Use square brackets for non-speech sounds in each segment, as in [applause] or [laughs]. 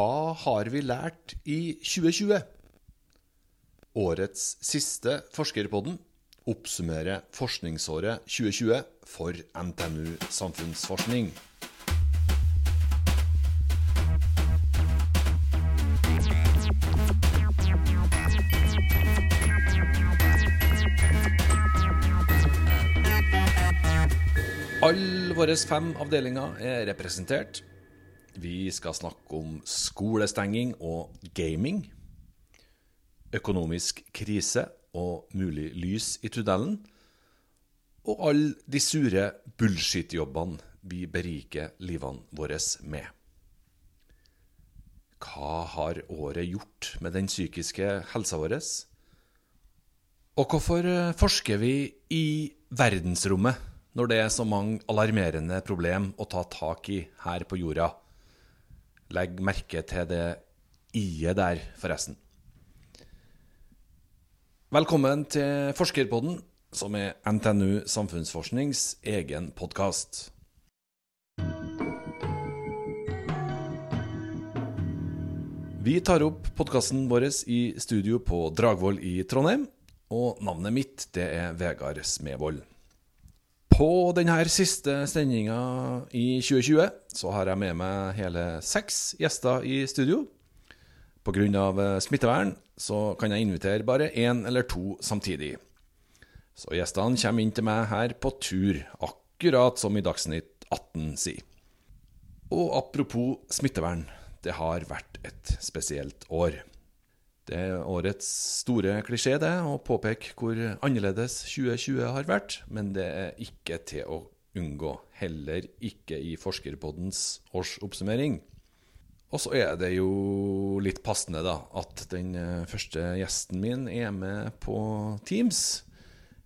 Hva har vi lært i 2020? Årets siste Forskerpodden oppsummerer forskningsåret 2020 for NTNU Samfunnsforskning. Alle våre fem avdelinger er representert. Vi skal snakke om skolestenging og gaming. Økonomisk krise og mulig lys i tunnelen. Og alle de sure bullshit-jobbene vi beriker livene våre med. Hva har året gjort med den psykiske helsa vår? Og hvorfor forsker vi i verdensrommet når det er så mange alarmerende problem å ta tak i her på jorda? Legg merke til det i-et der, forresten. Velkommen til Forskerpodden, som er NTNU Samfunnsforsknings egen podkast. Vi tar opp podkasten vår i studio på Dragvoll i Trondheim, og navnet mitt det er Vegard Smevold. På denne siste sendinga i 2020 så har jeg med meg hele seks gjester i studio. Pga. Eh, smittevern så kan jeg invitere bare én eller to samtidig. Så gjestene kommer inn til meg her på tur, akkurat som i Dagsnytt 18 sier. Og apropos smittevern, det har vært et spesielt år. Det er årets store klisjé, det, å påpeke hvor annerledes 2020 har vært. Men det er ikke til å unngå. Heller ikke i Forskerpoddens årsoppsummering. Og så er det jo litt passende, da, at den eh, første gjesten min er med på Teams.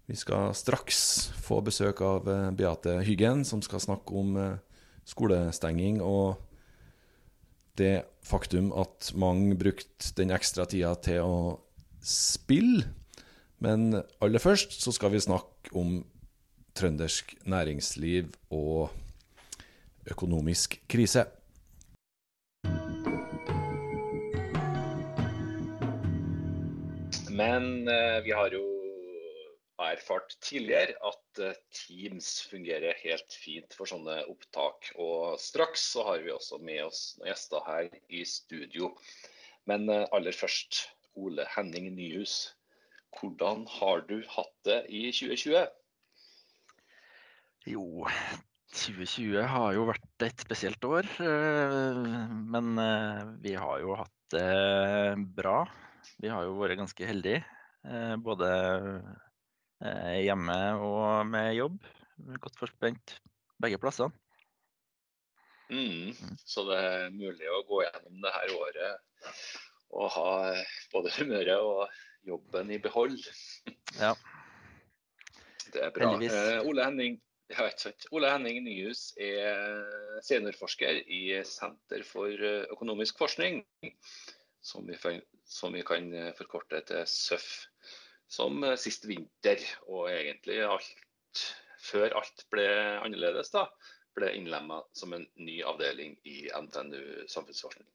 Vi skal straks få besøk av eh, Beate Hyggen, som skal snakke om eh, skolestenging og det faktum at mange brukte den ekstra tida til å spille. Men aller først så skal vi snakke om trøndersk næringsliv og økonomisk krise. Men eh, vi har jo erfart tidligere at eh, Teams fungerer helt fint for sånne opptak. Og straks så har vi også med oss noen gjester her i studio. Men eh, aller først, Ole Henning Nyhus. Hvordan har du hatt det i 2020? Jo, 2020 har jo vært et spesielt år. Eh, men vi har jo hatt det bra. Vi har jo vært ganske heldige. Både hjemme og med jobb. Godt forspent begge plasser. Mm. mm. Så det er mulig å gå gjennom det her året og ha både humøret og jobben i behold. Ja. Det er bra. Eh, Ole Henning ja, Ole Henning Nyhus er seniorforsker i Senter for økonomisk forskning, som vi, som vi kan forkorte til SØF som eh, sist vinter. Og egentlig alt før alt ble annerledes, da, ble innlemma som en ny avdeling i NTNU samfunnsforskning.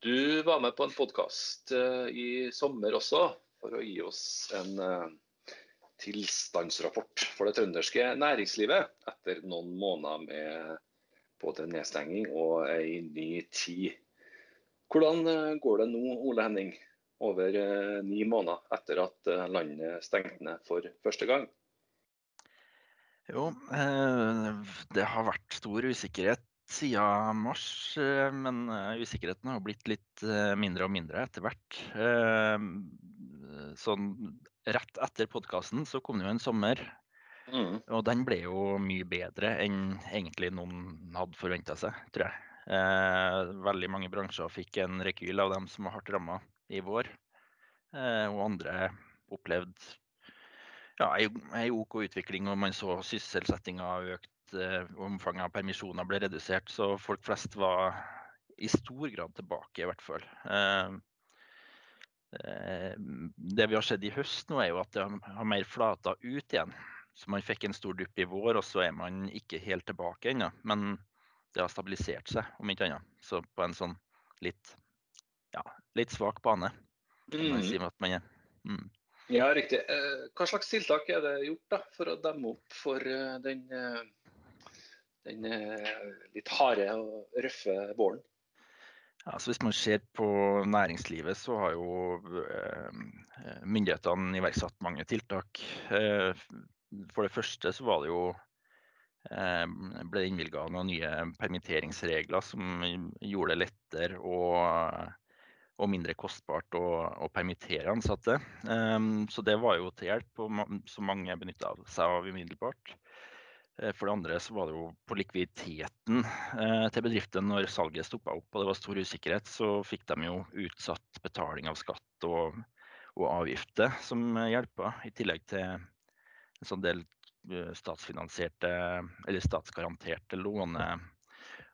Du var med på en podkast uh, i sommer også, for å gi oss en uh, tilstandsrapport for det trønderske næringslivet etter noen måneder med både nedstenging og ei ny tid. Hvordan går det nå, Ole Henning? Over eh, ni måneder etter at eh, landet stengte ned for første gang? Jo, eh, det har vært stor usikkerhet siden mars, men usikkerheten har blitt litt mindre og mindre etter hvert. Sånn rett etter podkasten så kom det jo en sommer, mm. og den ble jo mye bedre enn egentlig noen hadde forventa seg, tror jeg. Veldig mange bransjer fikk en rekyl av dem som var hardt ramma i vår. Eh, og andre opplevde ja, ei OK utvikling, og man så sysselsettinga økt. Eh, omfanget av permisjoner ble redusert, så folk flest var i stor grad tilbake, i hvert fall. Eh, det vi har sett i høst nå, er jo at det har mer flata ut igjen. Så man fikk en stor dupp i vår, og så er man ikke helt tilbake ennå. Men det har stabilisert seg, om ikke annet. Så på en sånn litt, ja, litt svak bane. Man si man. Mm. Ja, riktig. Eh, hva slags tiltak er det gjort da, for å demme opp for eh, den, den litt harde og røffe våren? Ja, så hvis man ser på næringslivet, så har jo myndighetene iverksatt mange tiltak. For det første så var det jo eh, ble innvilga noen nye permitteringsregler som gjorde det lettere og, og mindre kostbart å, å, permittere ansatte. Um, så det var jo til hjelp, og som mange benytta seg av umiddelbart. Eh, for det andre så var det jo på likviditeten eh, til bedriften når salget stoppa opp og det var stor usikkerhet, så fikk de jo utsatt betaling av skatt og, og avgifter som hjelpa, i tillegg til en sånn del Eh, statsfinansierte eller statsgaranterte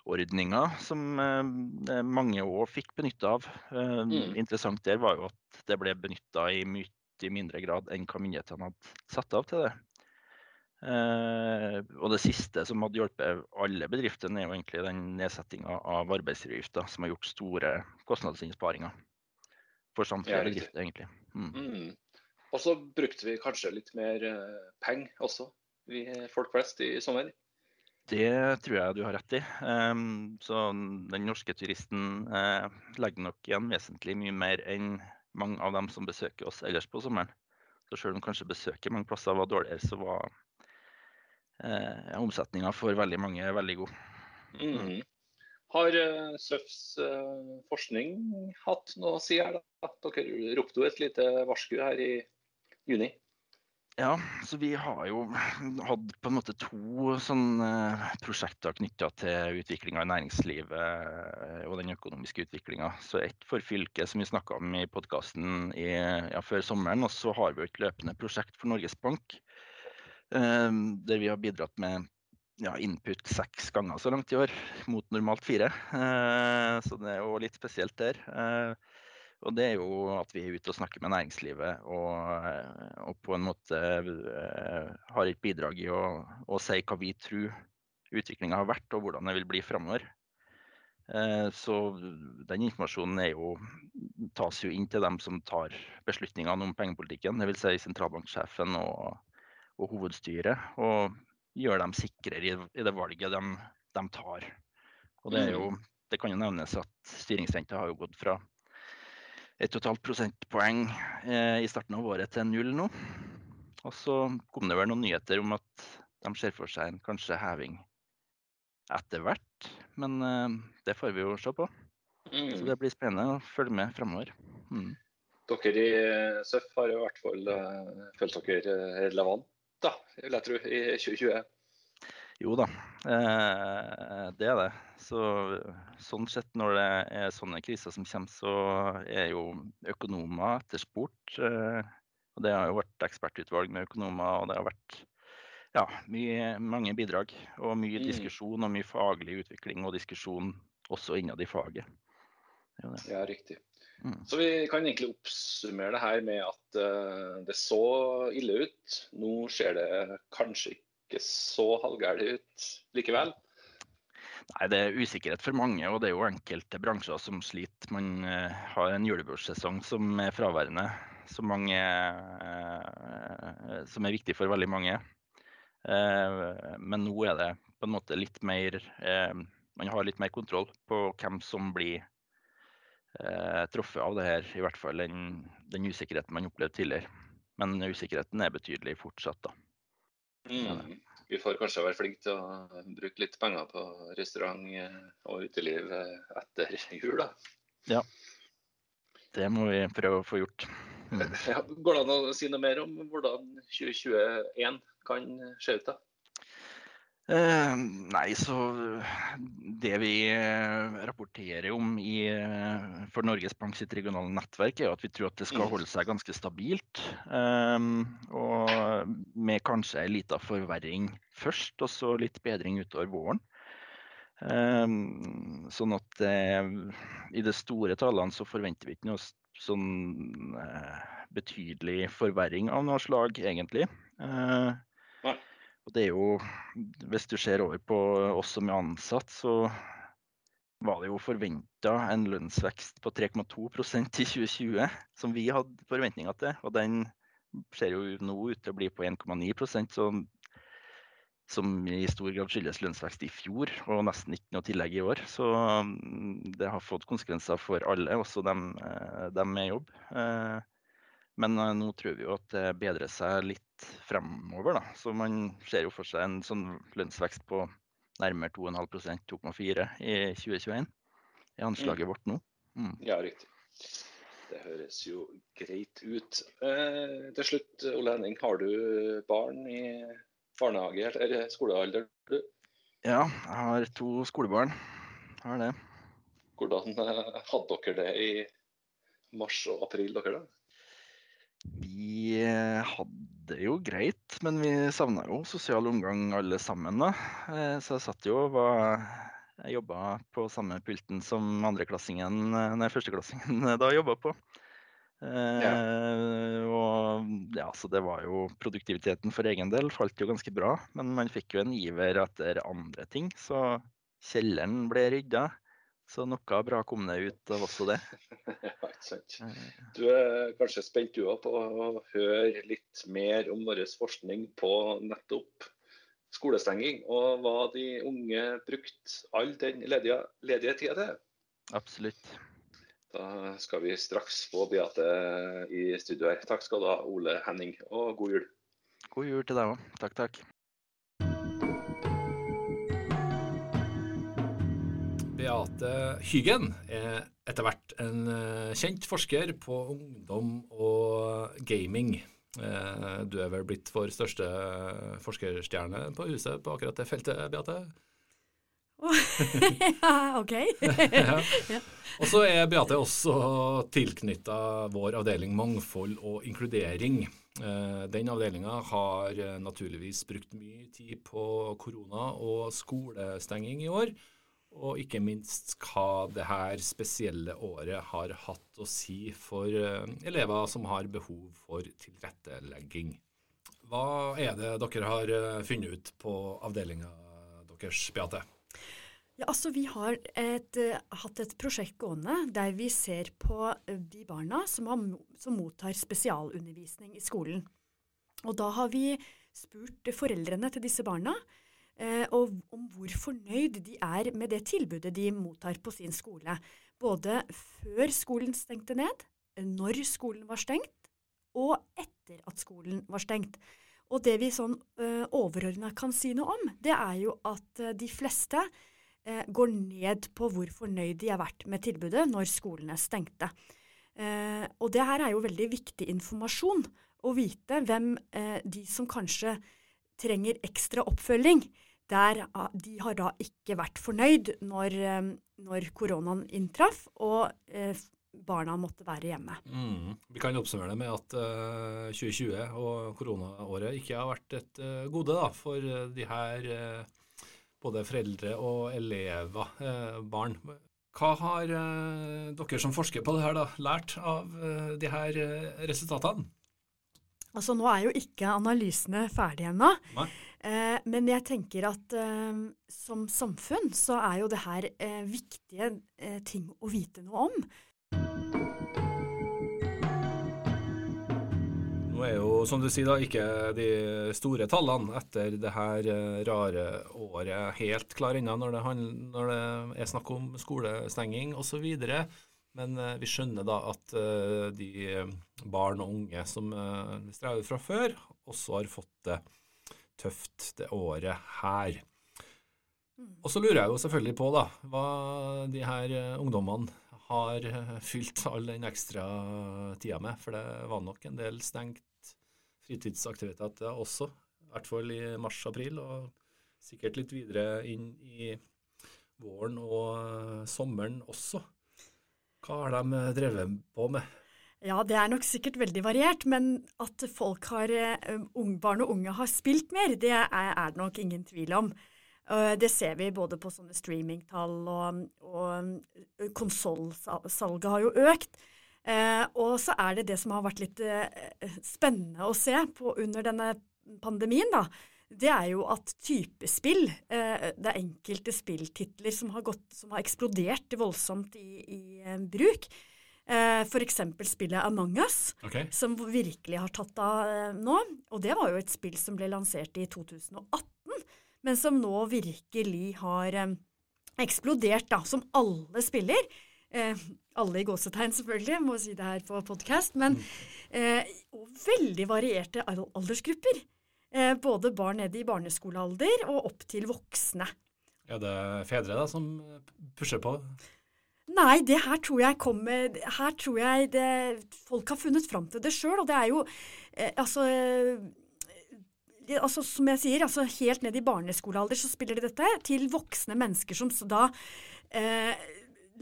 låneordninger som eh, mange òg fikk benytte av. Eh, mm. Interessant der var jo at det ble benytta i mye mindre grad enn hva myndighetene hadde satt av til det. og det siste som hadde hjulpet alle bedriftene, er jo egentlig den nedsettinga av arbeidsgiveravgifta, som har gjort store kostnadsinnsparinger for samtlige bedrifter, egentlig. Mm. Mm. Og så brukte vi kanskje litt mer eh, penger også, vi folk flest, i sommer. Det tror jeg du har rett i. Um, så den norske turisten uh, legger nok igjen vesentlig mye mer enn mange av dem som besøker oss ellers på sommeren. Så selv om kanskje besøket mange plasser var dårligere, så var uh, omsetninga for veldig mange veldig god. Mm. Har uh, SØFs uh, forskning hatt noe å si her? da? Dere ropte jo et lite varsku her i juni. Ja, så vi har jo hatt på en måte to sånne prosjekter knytta til utviklinga i næringslivet eh, og den økonomiske utviklinga. Så ett for fylket, som vi snakka om i podkasten ja, før sommeren. Og så har vi et løpende prosjekt for Norges Bank, eh, der vi har bidratt med ja, input seks ganger så langt i år, mot normalt fire. Eh, så det er jo litt spesielt der. Og det er jo at vi er ute og snakker med næringslivet og, og på en måte uh, har et bidrag i å, å, si hva vi tror utviklinga har vært og hvordan det vil bli framover. Uh, så den informasjonen jo, tas jo inn til dem som tar beslutningene om pengepolitikken, dvs. Si sentralbanksjefen og, og, hovedstyret. Og gjør dem sikrere i, i det valget de, de tar. Og det, jo, mm. det kan jo nevnes at styringsrenta har jo gått fra 1,5 prosentpoeng eh, i starten av året til null nå. Og så kom det vel noen nyheter om at de ser for seg en kanskje heving etter hvert. Men eh, det får vi jo se på. Mm. Så det blir spennende å følge med fremover. Mm. Dere i SØF har i hvert fall uh, følt dere relevant, da, vil jeg tro, i 2020. Jo da, eh, det er det. Så, sånn sett når det er sånne kriser som kommer, så er jo økonomer etterspurt. Eh, og det har jo vært ekspertutvalg med økonomer, og det har vært ja, mye, mange bidrag. Og mye mm. diskusjon og mye faglig utvikling og diskusjon også innad i faget. Ja, riktig. Mm. Så vi kan egentlig oppsummere det her med at uh, det så ille ut. Nå ser det kanskje ikke ikke så halvgæren ut likevel? Nei, Det er usikkerhet for mange, og det er jo enkelte bransjer som sliter. Man uh, har en julebordsesong som er fraværende, som, mange, uh, som er viktig for veldig mange. Uh, men nå er det på en måte litt mer Man har litt mer kontroll på hvem som blir truffet av det her, i hvert fall enn den usikkerheten man opplevde tidligere. Men usikkerheten er betydelig fortsatt, da. Mm. Vi får kanskje være flinke til å bruke litt penger på restaurant og uteliv etter jul, da. Ja, det må vi prøve å få gjort. Mm. [laughs] Ja, går det an å si noe mer om hvordan 2021 kan se ut? da? Eh, nei, så det vi eh, rapporterer om i, eh, for Norges Bank sitt regionale nettverk, er at vi tror at det skal mm. holde seg ganske stabilt. Eh, og med kanskje en liten forverring først, og så litt bedring utover våren. Eh, sånn at eh, i de store tallene så forventer vi ikke noe sånn betydelig forverring av noe slag, egentlig. Eh, og det er jo, Hvis du ser over på oss som er ansatt, så var det jo forventa en lønnsvekst på 3,2% i 2020, som vi hadde forventninger til. Og den ser jo nå ut til å bli på 1,9% som, som i stor grad skyldes lønnsvekst i fjor, og nesten ikke noe tillegg i år. Så mm, det har fått konsekvenser for alle, også dem, eh, dem med jobb. Eh, men eh, nå tror vi jo at det bedrer seg litt fremover. Da. Så man ser jo for seg en sånn lønnsvekst på nærmere 2,5 2,4 i 2021 i anslaget mm. vårt nå. Mm. Ja, riktig. Det høres jo greit ut. Eh, til slutt, Ole Henning, har du barn i barnehage eller skolealder? Du? Ja, jeg har to skolebarn. Jeg har det. Hvordan eh, hadde dere det i mars og april, dere da? Vi eh, hadde jo greit, men vi savna jo sosial omgang alle sammen. da. Eh, så jeg satt jo og var Jeg jobba på samme pulten som andreklassingen, eh, nei, førsteklassingen da jobba på. Ja. og ja, så det var jo Produktiviteten for egen del falt jo ganske bra, men man fikk jo en iver etter andre ting. Så kjelleren ble rydda. Så noe bra kom det ut av også det. [laughs] ja, ikke sant. Du er kanskje spent du på å høre litt mer om vår forskning på nettopp skolestenging, og hva de unge brukte all den ledige, ledige tida til? Absolutt. Da skal vi straks få Beate i studio her. Takk skal du ha, Ole Henning, og god jul. God jul til deg òg. Takk, takk. Beate Hyggen er etter hvert en eh, kjent forsker på ungdom og gaming. Eh, du er vel blitt vår største forskerstjerne på huset på akkurat det feltet, Beate? [laughs] ja, OK. [laughs] [laughs] ja. Og så er Beate også tilknytta vår avdeling Mangfold og inkludering. Eh, den avdelinga har naturligvis brukt mye tid på korona og skolestenging i år og ikke minst hva det her spesielle året har hatt å si for eh, elever som har behov for tilrettelegging. Hva er det dere har eh, funnet ut på avdelinga deres, Beate? Ja, altså Vi har et, uh, hatt et prosjekt gående der vi ser på de barna som, har, som mottar spesialundervisning i skolen. Og Da har vi spurt foreldrene til disse barna Eh, og om hvor fornøyd de er med det tilbudet de mottar på sin skole. Både før skolen stengte ned, når skolen var stengt, og etter at skolen var stengt. Og det vi sånn eh, overordna kan si noe om, det er jo at uh, de fleste går ned på hvor fornøyd de har vært med tilbudet når skolene stengte. Og det her er jo veldig viktig informasjon å vite hvem de som kanskje trenger ekstra oppfølging, der ah, de har da ikke vært fornøyd når, eh, når koronaen inntraff og eh, barna måtte være hjemme. Mm. Vi kan oppsummere det med at eh, 2020 og koronaåret ikke har vært et eh, gode da, for de her uh, både foreldre og elever, barn. Hva har dere som forsker på det her da, lært av de her resultatene? Altså Nå er jo ikke analysene ferdige ennå. Eh, men jeg tenker at eh, som samfunn så er jo det her eh, viktige eh, ting å vite noe om. Nå er jo, som du sier, da, ikke de store tallene etter det her eh, rare året helt klare ennå når, når, det er snakk om skolestenging osv. Men uh, vi skjønner da at de barn og unge som strever fra før, også har fått det tøft det året her. Mm. Og så lurer jeg jo selvfølgelig på da, hva de her ungdommene har fylt all den ekstra tida med. For det var nok en del stengt fritidsaktiviteter også, i hvert fall i mars-april, og sikkert litt videre inn i våren og sommeren også. Hva har de eh, drevet på med? Ja, det er nok sikkert veldig variert, men at folk har, um, barn og unge har spilt mer, det er, er det nok ingen tvil om. Uh, det ser vi både på sånne streamingtall, og, og konsollsalget har jo økt. Uh, og så er det det som har vært litt spennende å se på under denne pandemien, da. det er jo at typespill eh, Det er enkelte spilltitler som har, gått, som har eksplodert voldsomt i, i eh, bruk. Eh, F.eks. spillet Among us, okay. som virkelig har tatt av eh, nå. Og det var jo et spill som ble lansert i 2018, men som nå virkelig har eh, eksplodert, da. Som alle spiller. Eh, alle i gåsetegn, selvfølgelig, må si det her på podkast. Men mm. eh, veldig varierte aldersgrupper. Eh, både barn nede i barneskolealder og opp til voksne. Ja, det er fedre da som pusher på? Nei, det her tror jeg kommer Her tror jeg det, folk har funnet fram til det sjøl. Og det er jo eh, altså, eh, altså Som jeg sier, altså helt ned i barneskolealder så spiller de dette til voksne mennesker som da eh,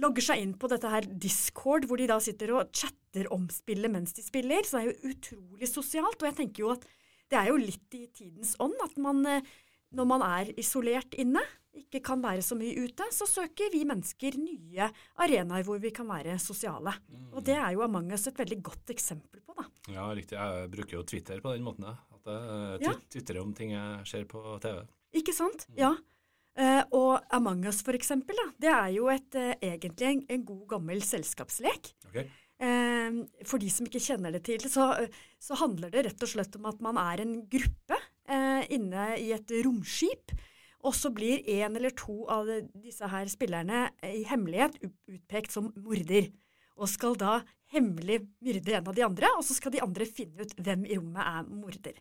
logger seg inn på dette her Discord, hvor de da sitter og chatter om spillet mens de spiller. Så det er jo utrolig sosialt. Og jeg tenker jo at det er jo litt i tidens ånd at man, eh, når man er isolert inne, ikke kan være så mye ute, så søker vi mennesker nye arenaer hvor vi kan være sosiale. Mm. Og det er jo Among us et veldig godt eksempel på, da. Ja, riktig. Jeg bruker jo Twitter på den måten, At jeg ja. twitrer om ting jeg ser på TV. Ikke sant. Mm. Ja. Uh, og Among us, for eksempel, da, det er jo et, uh, egentlig en, en, god, gammel selskapslek. Okay. Uh, for de som ikke kjenner det til, så, så, handler det rett og slett om at man er en gruppe eh, inne i et romskip. Og så blir en eller to av disse her spillerne i hemmelighet utpekt som morder. Og skal da hemmelig myrde en av de andre, og så skal de andre finne ut hvem i rommet er morder.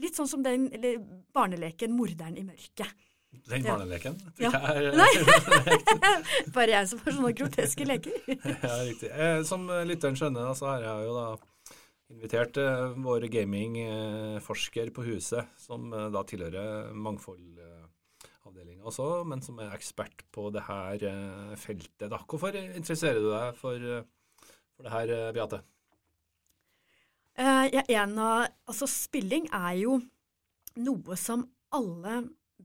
Litt sånn som den barneleken 'Morderen i mørket'. Den barneleken? Ja. Nei, [laughs] bare jeg som har sånne groteske leker. ja, riktig. Eh, som lytteren skjønner, så har jeg jo da invitert eh, vår gamingforsker på huset, som eh, da tilhører mangfoldavdelinga også, men som er ekspert på det her feltet. Da. Hvorfor interesserer du deg for, for det her, Beate? Uh, ja, en av, altså Spilling er jo noe som alle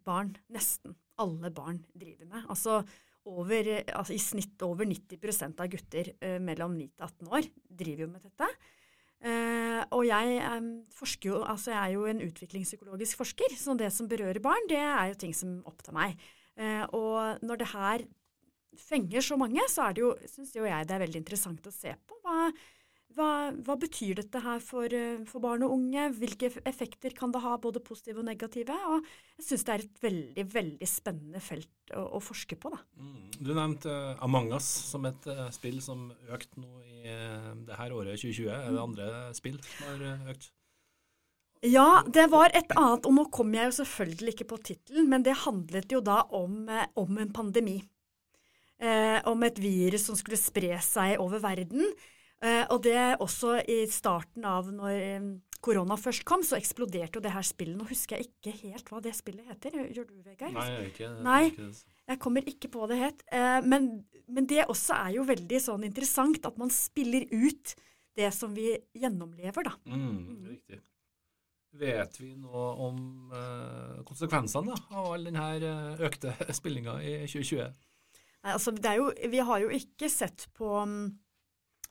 barn, nesten alle barn, driver med. Altså, over, altså I snitt over 90% av gutter uh, mellom 9 til 18 år driver jo med dette. Eh, og jeg, forsker jo, altså jeg er jo en utviklingspsykologisk forsker, så det som berører barn, det er jo ting som opptar meg. Eh, og når det her fenger så mange, så er det jo, syns jo jeg det er veldig interessant å se på. Hva, hva, hva, betyr dette her for, eh, for, barn og unge? Hvilke effekter kan det ha, både positive og negative? Og jeg syns det er et veldig veldig spennende felt å, å forske på. Da. Mm. Du nevnte uh, Among us som et uh, spill som økte nå i uh, det her året 2020. Er det mm. andre spill som har økt? Ja, det var et annet, og nå kom jeg jo selvfølgelig ikke på tittelen, men det handlet jo da om, om en pandemi. om et virus som skulle spre seg over verden. Uh, og det også i starten av når um, korona først kom, så eksploderte jo det her spillet. Nå husker jeg ikke helt hva det spillet heter. Gjør du, Vegard? Nei, jeg, ikke, Nei, ikke jeg kommer ikke på det helt. Uh, men, men, det også er jo veldig sånn interessant at man spiller ut det som vi gjennomlever, da. Mm, mm. riktig. Vet vi noe om konsekvensene da, av all denne økte [laughs] spillinga i 2020? Nei, altså, jo, vi har jo ikke sett på um,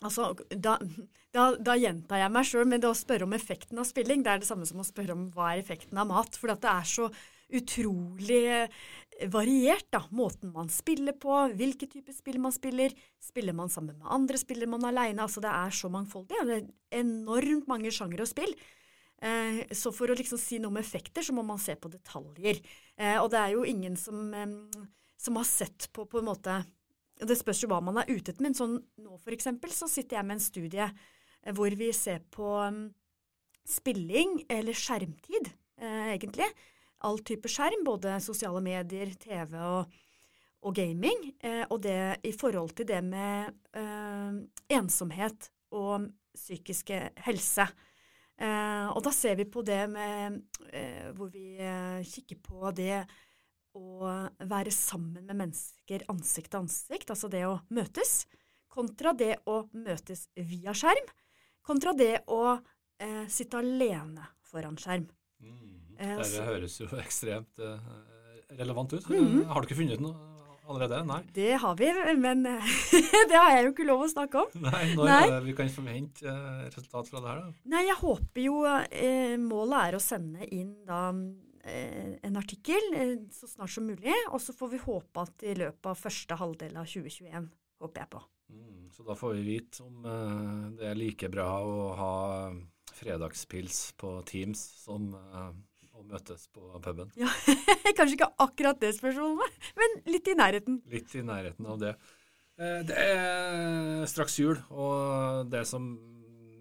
Altså, da, da, da gjentar jeg meg sjøl, men det å spørre om effekten av spilling, det er det samme som å spørre om hva er effekten av mat. For det er så utrolig eh, variert, da. Måten man spiller på, hvilke typer spill man spiller. Spiller man sammen med andre, spiller man aleine? Altså, det er så mangfoldig. Det er enormt mange sjangere og spill. Eh, så for å liksom si noe om effekter, så må man se på detaljer. Eh, og det er jo ingen som, eh, som har sett på på en måte det spørs jo hva man er ute etter, men sånn nå for eksempel så sitter jeg med en studie eh, hvor vi ser på um, spilling, eller skjermtid, eh, egentlig. All type skjerm, både sosiale medier, TV og, og gaming. Eh, og det i forhold til det med eh, ensomhet og psykiske helse. Eh, og da ser vi på det med eh, hvor vi kikker på det å være sammen med mennesker ansikt til ansikt, altså det å møtes, kontra det å møtes via skjerm, kontra det å eh, sitte alene foran skjerm. Mm. Eh, det høres jo [laughs] ekstremt eh, relevant ut. Mm. Har du ikke funnet noe allerede? Nei? Det har vi, men [laughs] det har jeg jo ikke lov å snakke om. Nei, Når Nei. vi kan forvente eh, resultat fra det her? da? Nei, Jeg håper jo eh, Målet er å sende inn da en artikkel så snart som mulig. Og så får vi håpe at i løpet av første halvdel av 2021, håper jeg på. Mm, så da får vi vite om det er like bra å ha fredagspils på Teams som å møtes på puben. Ja, [laughs] Kanskje ikke akkurat det spørsmålet, men litt i nærheten. Litt i nærheten av det. Det er straks jul, og det som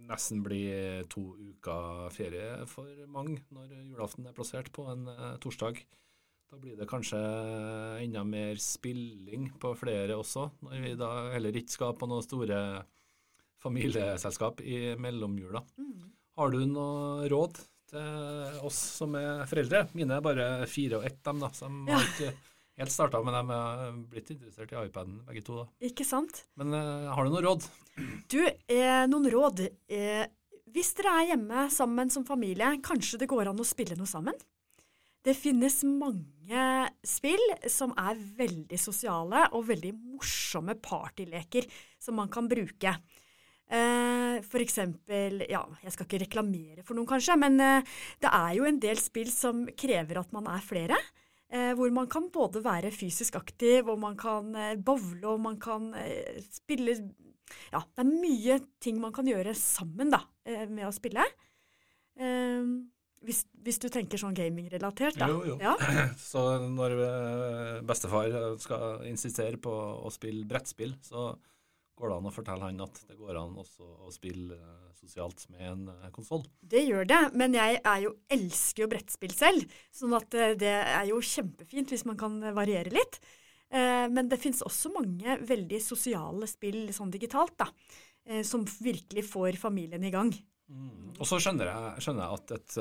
nesten blir to uker ferie for mange når julaften er plassert på en uh, torsdag. Da blir det kanskje enda mer spilling på flere også, når vi da heller ikke skal på noen store familieselskap i mellomjula. Mm. Har du noe råd til oss som er foreldre? Mine er bare fire og ett, dem da, som ja. har ikke helt starta, men jeg er blitt interessert i iPaden, begge to. da. Ikke sant? Men uh, har du noen råd? Du, eh, noen råd. Eh, hvis dere er hjemme sammen som familie, kanskje det går an å spille noe sammen? Det finnes mange spill som er veldig sosiale og veldig morsomme partyleker som man kan bruke. Eh, for eksempel, ja, jeg skal ikke reklamere for noen kanskje, men eh, det er jo en del spill som krever at man er flere. Eh, hvor man kan både være fysisk aktiv, og man kan eh, bowle, og man kan eh, spille Ja, det er mye ting man kan gjøre sammen da, med å spille. Eh, hvis, hvis, du tenker sånn gamingrelatert, da. Jo, jo. Ja. [clears throat] Så når bestefar skal insistere på å spille brettspill, så går det an å fortelle han at det går an også å spille uh, sosialt med en uh, konsoll? Det gjør det, men jeg jo, elsker jo brettspill selv, sånn at uh, det er jo kjempefint hvis man kan variere litt. men det fins også mange veldig sosiale spill sånn digitalt, da, som virkelig får familien i gang. Mm. Og så skjønner jeg, skjønner jeg at et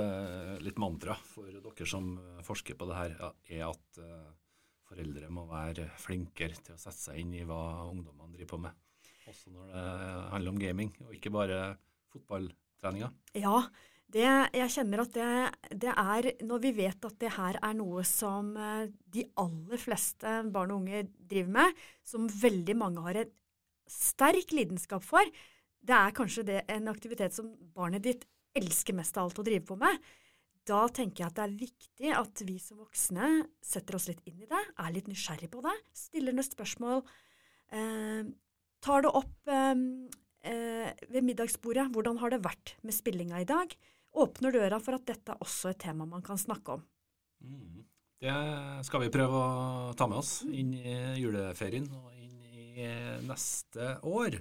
litt mantra for dere som forsker på det her, er at foreldre må være flinkere til å sette seg inn i hva ungdommene driver på med. Også når det handler om gaming, og ikke bare fotballtreninga. Ja, det, jeg kjenner at det, det, er Når vi vet at det her er noe som eh, de aller fleste barn og unge driver med, som veldig mange har en sterk lidenskap for, det er kanskje det, en aktivitet som barnet ditt elsker mest av alt å drive på med. Da tenker jeg at det er viktig at vi som voksne setter oss litt inn i det, er litt nysgjerrig på det, stiller noen spørsmål. Eh, tar det opp eh, eh, ved middagsbordet. Hvordan har det vært med spillinga i dag? Åpner døra for at dette er også et tema man kan snakke om. Mm. Det skal vi prøve å ta med oss inn i juleferien og inn i neste år.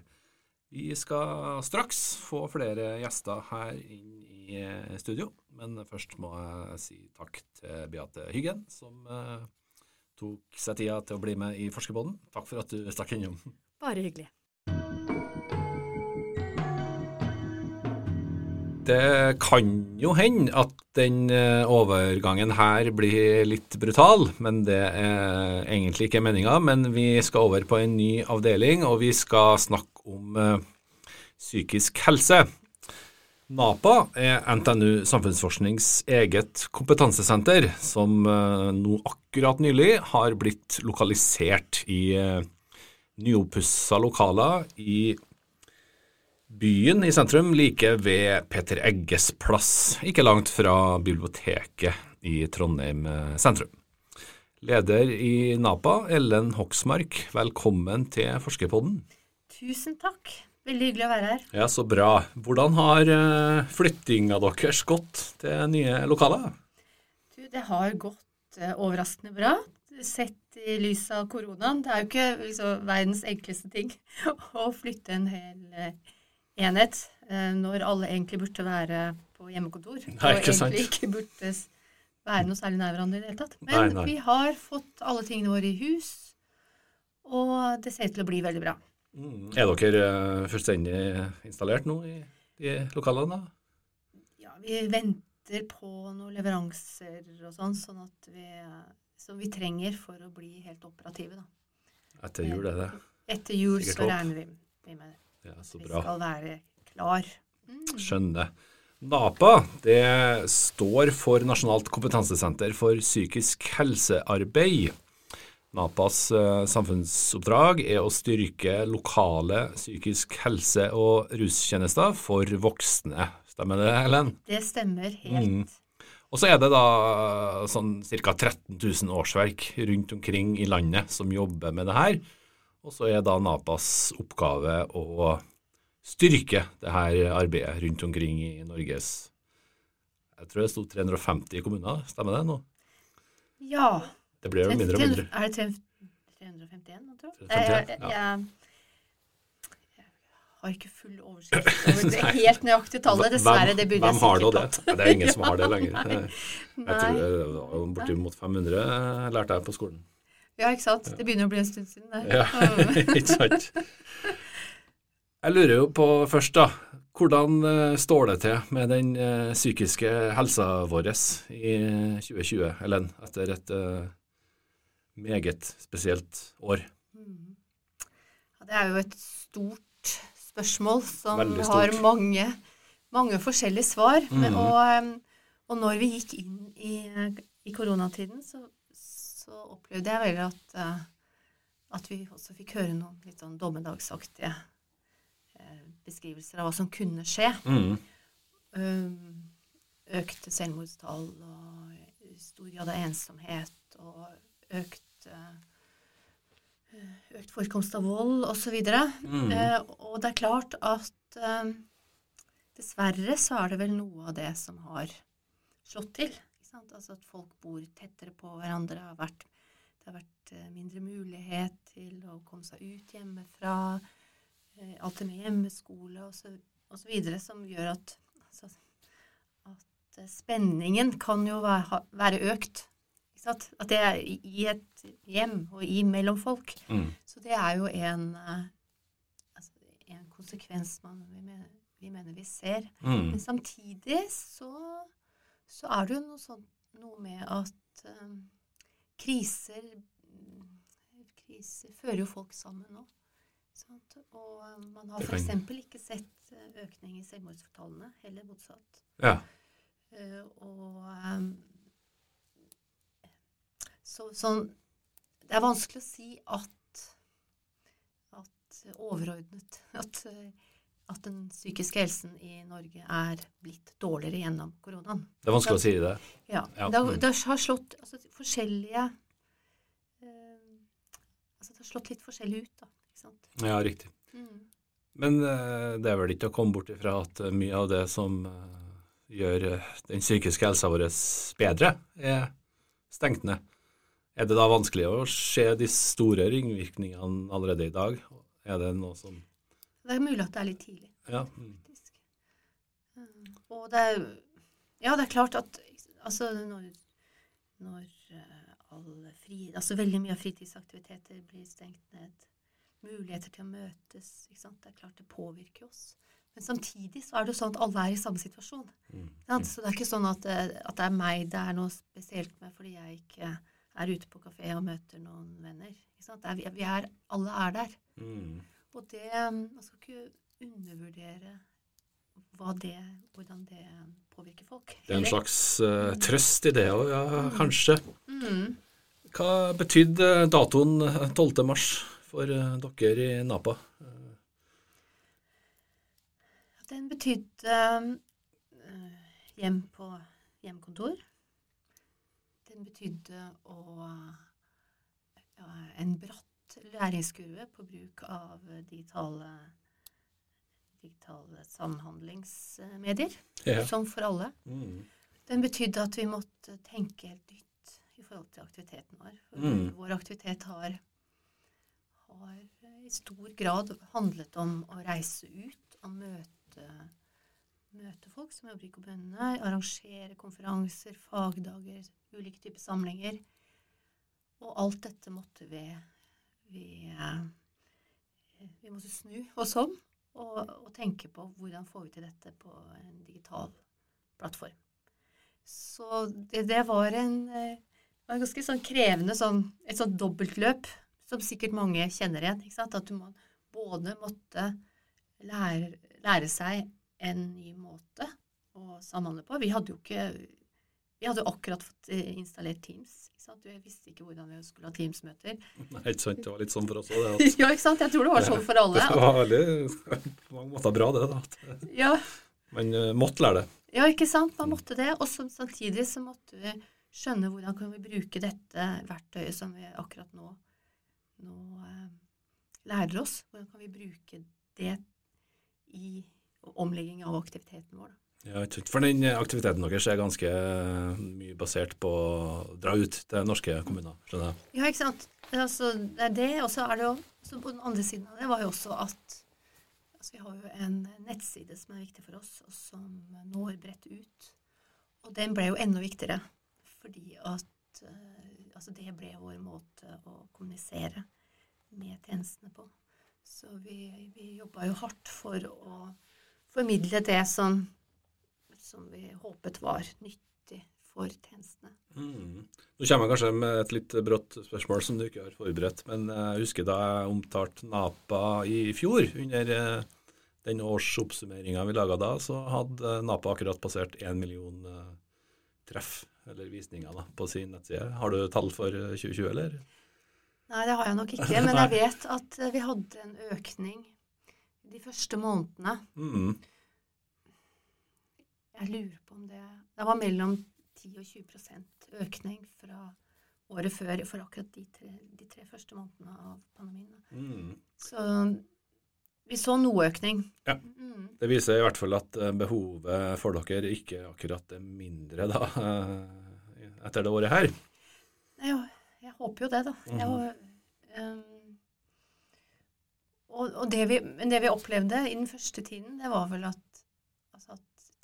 Vi skal straks få flere gjester her inn i studio, men først må jeg si takk til Beate Hyggen, som tok seg tida til å bli med i Forskerbåten. Takk for at du stakk innom. Bare hyggelig. Det kan jo hende at den eh, overgangen her blir litt brutal, men det er egentlig ikke meninga. Men vi skal over på en ny avdeling, og vi skal snakke om uh, psykisk helse. NAPA er NTNU Samfunnsforsknings eget kompetansesenter, som uh, nå akkurat nylig har blitt lokalisert i uh, nyoppussa lokaler i byen i sentrum, like ved Peter Egges plass, ikke langt fra biblioteket i Trondheim eh, sentrum. Leder i NAPA, Ellen Hoksmark, velkommen til Forskerpodden. Tusen takk. Veldig hyggelig å være her. Ja, Så bra. Hvordan har eh, flyttinga deres gått til nye lokaler? Det har gått eh, overraskende bra sett i lys av koronaen. Det er jo ikke liksom, verdens enkleste ting [laughs] å flytte en hel eh, enhet eh, når alle egentlig burde være på hjemmekontor. Nei, ikke og egentlig ikke burde være noe særlig nær hverandre i det hele tatt. Men nei, nei. vi har fått alle tingene våre i hus, og det ser ut til å bli veldig bra. Mm. Er dere eh, fullstendig installert nå i de lokalene? Ja, vi venter på noen leveranser og sånn, sånn at vi som vi trenger for å bli helt operative. Da. Etter jul er det? Etter jul Sikkert så regner vi, med det. Ja, så bra. Vi skal være klar. Mm. Skjønner. NAPA det står for Nasjonalt kompetansesenter for psykisk helsearbeid. NAPAs uh, samfunnsoppdrag er å styrke lokale psykisk helse- og rustjenester for voksne. Stemmer det, Helen? Det stemmer helt. Mm. Og så er det da sånn ca. 13 000 årsverk rundt omkring i landet som jobber med det her. Og så er da NAPAs oppgave å styrke det her arbeidet rundt omkring i Norges Jeg tror det sto 350 kommuner, stemmer det nå? Ja. Det blir jo mindre og mindre. Er det 351 tror jeg? 351, ja. Jeg, har ikke full oversikt over [laughs] det helt nøyaktige tallet. Dessverre, det burde jeg sikkert hatt. Det? det er ingen som har det [laughs] lenger. Jeg tror det var bortimot 500 lærte jeg på skolen. Ja, ikke sant. Det begynner å bli en stund siden. Det. Ja, [laughs] ikke sant. Jeg lurer jo på først, da. Hvordan eh, står det til med den eh, psykiske helsa vår i 2020, Ellen, etter et meget spesielt år? Mm. Det er jo et stort spørsmål som har mange, mange, forskjellige svar. Mm. Men, og, og, når vi gikk inn i, i koronatiden, så, så, opplevde jeg vel at, eh, at vi også fikk høre noen litt sånn dommedagsaktige eh, beskrivelser av hva som kunne skje. Mm. Um, økte selvmordstall og stor grad av ensomhet og økt uh, økt forekomst av vold osv. Mm. Eh, og det er klart at eh, dessverre så er det vel noe av det som har slått til. Altså at folk bor tettere på hverandre. Har vært, det har vært eh, mindre mulighet til å komme seg ut hjemmefra. Eh, alt det med hjemmeskole osv. som gjør at, altså, at eh, spenningen kan jo være, være økt at det er i et hjem og i mellom folk. Mm. Så det er jo en, uh, altså, en konsekvens man, vi, mener, vi, mener, vi ser. Mm. Men samtidig så, så, er det jo noe, sånt, noe med at um, kriser Kriser fører jo folk sammen nå. Sant? Og um, man har f.eks. ikke sett økning i selvmordsfortallene. heller motsatt. Ja. Uh, og um, så, sånn, det er vanskelig å si at, at overordnet [laughs] at, at, den psykiske helsen i Norge er blitt dårligere gjennom koronaen. Det er vanskelig å si det? Ja. ja. Det, har, det, har slått altså, forskjellige eh, altså, Det har slått litt forskjellig ut, da. Ikke sant? Ja, riktig. Mm. Men eh, det er vel ikke å komme bort ifra at mye av det som eh, gjør den psykiske helsa vår bedre, er stengt ned. Er det da vanskelig å se de store ringvirkningene allerede i dag? Er det noe som Det er mulig at det er litt tidlig, ja. faktisk. Mm. Og det er Ja, det er klart at altså når, når eh, fri, altså veldig mye av fritidsaktiviteter blir stengt ned, muligheter til å møtes? Det er klart det påvirker oss. Men samtidig så er det jo sånn at alle er i samme situasjon. Mm. Så det er ikke sånn at eh, at det er meg det er noe spesielt med fordi jeg ikke er ute på kafé og møter noen venner. Er, vi er, alle er der. Mm. Og det um, Man skal ikke undervurdere det, hvordan det påvirker folk. Det er en slags uh, trøst i det òg, ja, mm. kanskje. Mm. Hva betydde datoen 12. mars for uh, dere i Napa? Den betydde uh, hjem på hjemkontor. Den betydde å ja, en bratt læringskurve på bruk av digitale, digitale samhandlingsmedier, ja. som for alle. Mm. Den betydde at vi måtte tenke helt nytt i forhold til aktiviteten vår. For mm. Vår aktivitet har, har, i stor grad handlet om å reise ut og møte møte folk som jobber i kommunene, arrangere konferanser, fagdager, ulike typer samlinger. Og alt dette måtte vi Vi, eh, vi måtte snu oss om og, og, tenke på hvordan får vi til dette på en digital plattform. Så det, det var en, eh, en ganske sånn krevende sånn, et sånt dobbeltløp som sikkert mange kjenner igjen. At du må, både måtte lære, lære seg en ny måte å samhandle på. Vi hadde jo ikke vi hadde jo akkurat fått eh, installert Teams. Vi visste ikke hvordan vi skulle ha Teams-møter. [laughs] Nei, ikke sant. Det var litt sånn for oss òg. [laughs] ja, ikke sant. Jeg tror det var sånn for alle. Det var veldig [laughs] på mange måter bra, det. da. ja. Man uh, måtte lære det. Ja, ikke sant. Man måtte det. Og samtidig så måtte vi skjønne hvordan kan vi bruke dette verktøyet som vi akkurat nå, nå eh, lærer oss. Hvordan kan vi bruke det i omlegging av aktiviteten vår. Ja, For den aktiviteten deres er ganske eh, mye basert på å dra ut til norske kommuner, skjønner jeg? Ja, ikke sant. Altså, det er det, og så er det jo så På den andre siden av det var jo også at altså, vi har jo en nettside som er viktig for oss, og som når bredt ut. Og den ble jo enda viktigere fordi at uh, altså det ble vår måte å kommunisere med tjenestene på. Så vi, vi jobba jo hardt for å formidle det som, som vi håpet var nyttig for tjenestene. Mm. Nå kommer jeg kanskje med et litt brått spørsmål som du ikke har forberedt. Men jeg husker da jeg omtalte NAPA i fjor, under eh, den årsoppsummeringa vi laga da, så hadde NAPA akkurat passert én million eh, treff eller visninger da, på sin nettside. Har du tall for 2020, eh, eller? Nei, det har jeg nok ikke. [laughs] Men jeg vet at vi hadde en økning de første månedene. Mm. Jeg lurer på om det Det var mellom 10 og 20% økning fra året før for akkurat de tre, de tre første månedene av pandemien. Mm. Så vi så noe økning. Ja. Mm. Det viser i hvert fall at eh, behovet for dere ikke akkurat er mindre da, eh, etter det året her. Jeg, jeg håper jo det, da. Mm. Jeg, um, og, og det, vi, det, vi, opplevde i den første tiden, det var vel at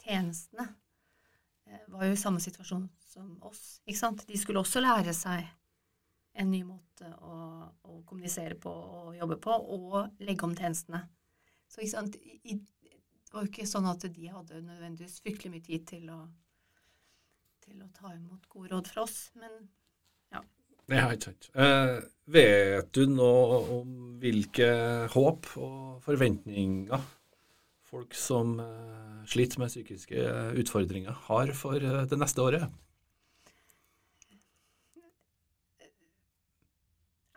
tjenestene eh, var jo i samme situasjon som oss. ikke sant? De skulle også lære seg en ny måte å, å kommunisere på og jobbe på, og legge om tjenestene. Så ikke sant? I, det var jo ikke sånn at de hadde nødvendigvis fryktelig mye tid til å, til å ta imot gode råd fra oss. Men ja, ikke sant. Eh, vet du noe om hvilke håp og forventninger folk som eh, sliter med psykiske utfordringer, har for eh, det neste året?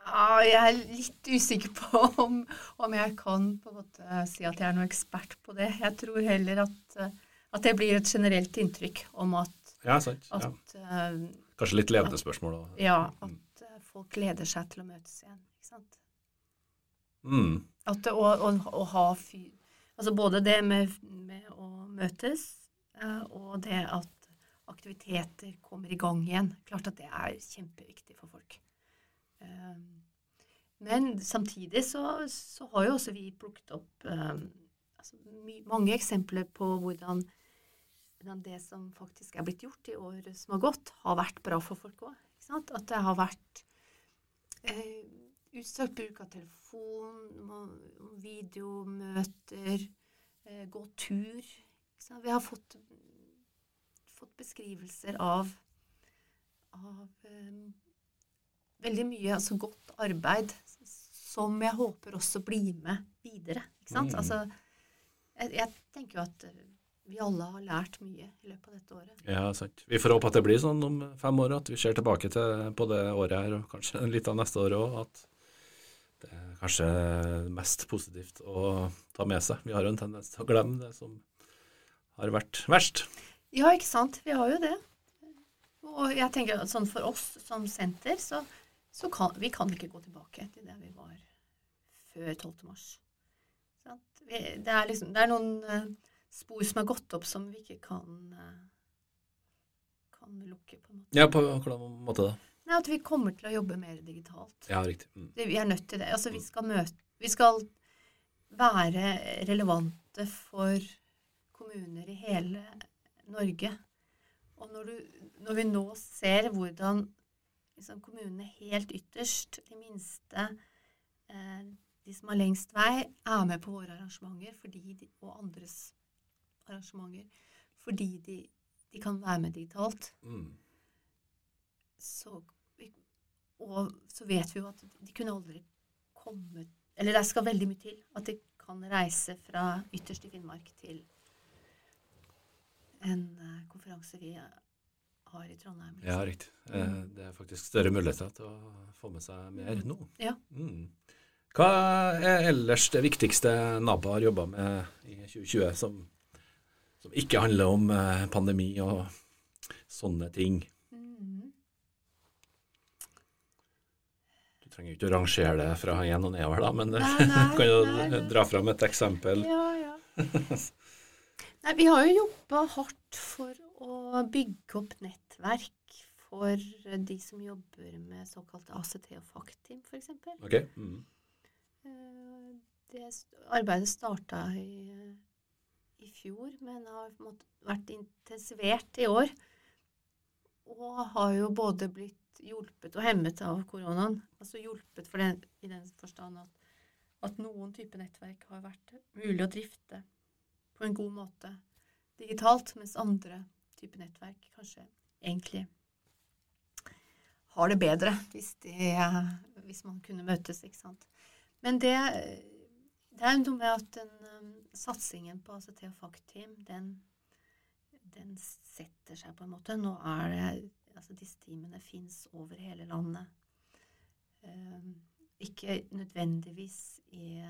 Ja, jeg er litt usikker på om, om, jeg kan på en måte si at jeg er noen ekspert på det. Jeg tror heller at, at det blir et generelt inntrykk om at, ja, sant. At, ja. Kanskje litt levende spørsmål òg. Ja, at uh, folk gleder seg til å møtes igjen. Ikke sant? Mm. At og, og, å ha fyr Altså både det med, med å møtes, uh, og det at aktiviteter kommer i gang igjen. Klart at det er kjempeviktig for folk. Uh, men samtidig så, så, har jo også vi plukket opp altså, mange eksempler på hvordan det som faktisk er blitt gjort i året som har gått, har vært bra for folk òg. At det har vært eh, utstrakt bruk av telefon, videomøter, eh, gå tur. Vi har fått, fått beskrivelser av, av um, veldig mye altså godt arbeid som jeg håper også blir med videre. Ikke sant? Mm. Altså, jeg, jeg tenker jo at vi alle har lært mye i løpet av dette året. Ja, sant. Vi får håpe at det blir sånn om fem år, at vi ser tilbake til, på det året her, og kanskje litt av neste år òg, at det er kanskje mest positivt å ta med seg. Vi har jo en tendens til å glemme det som har vært verst. Ja, ikke sant. Vi har jo det. Og jeg tenker sånn for oss som senter, så, så kan vi kan ikke gå tilbake til det vi var før 12. mars. Vi, det, er liksom, det er noen eh, spor som er gått opp som vi ikke kan, eh, kan lukke, på en måte. Ja, på hvilken måte da? Nei, At vi kommer til å jobbe mer digitalt. Ja, riktig. Mm. Vi er nødt til det. Altså, vi skal møte Vi skal være relevante for kommuner i hele Norge. Og når, du, når vi nå ser hvordan liksom, kommunene helt ytterst, de minste, eh, de som har lengst vei, er med på våre arrangementer fordi de, og andres arrangementer fordi de, de kan være med digitalt. Mm. Så, og så vet vi jo at de kunne aldri kommet Eller det skal veldig mye til at de kan reise fra ytterst i Finnmark til en uh, konferanse vi har i Trondheim. Liksom. Ja, riktig. Mm. det er faktisk større muligheter til å få med seg mer nå. Ja. Mm. Hva er ellers det viktigste NABBA har jobba med i 2020 som som ikke handler om eh, pandemi og sånne ting. Mm. Du trenger ikke å rangere det fra én og nedover, da, men du [laughs] kan jo nei, dra fram et eksempel. Ja, ja. [laughs] nei, vi har jo jobba hardt for å bygge opp nettverk for de som jobber med såkalte ACT og FACT-team, f.eks. Okay. Mm. Eh, det arbeidet starta i i fjor, men har vært intensivert i år. Og har jo både blitt hjulpet og hemmet av koronaen. Altså hjulpet for den, i den forstand at, at noen type nettverk har vært mulig å drifte på en god måte digitalt, mens andre type nettverk kanskje egentlig har det bedre hvis, de, hvis man kunne møtes, ikke sant. Men det det er noe med at den um, satsingen på ACT og FACT-team, den, den, setter seg på en måte. Nå er det Altså, disse teamene fins over hele landet. Um, ikke nødvendigvis i,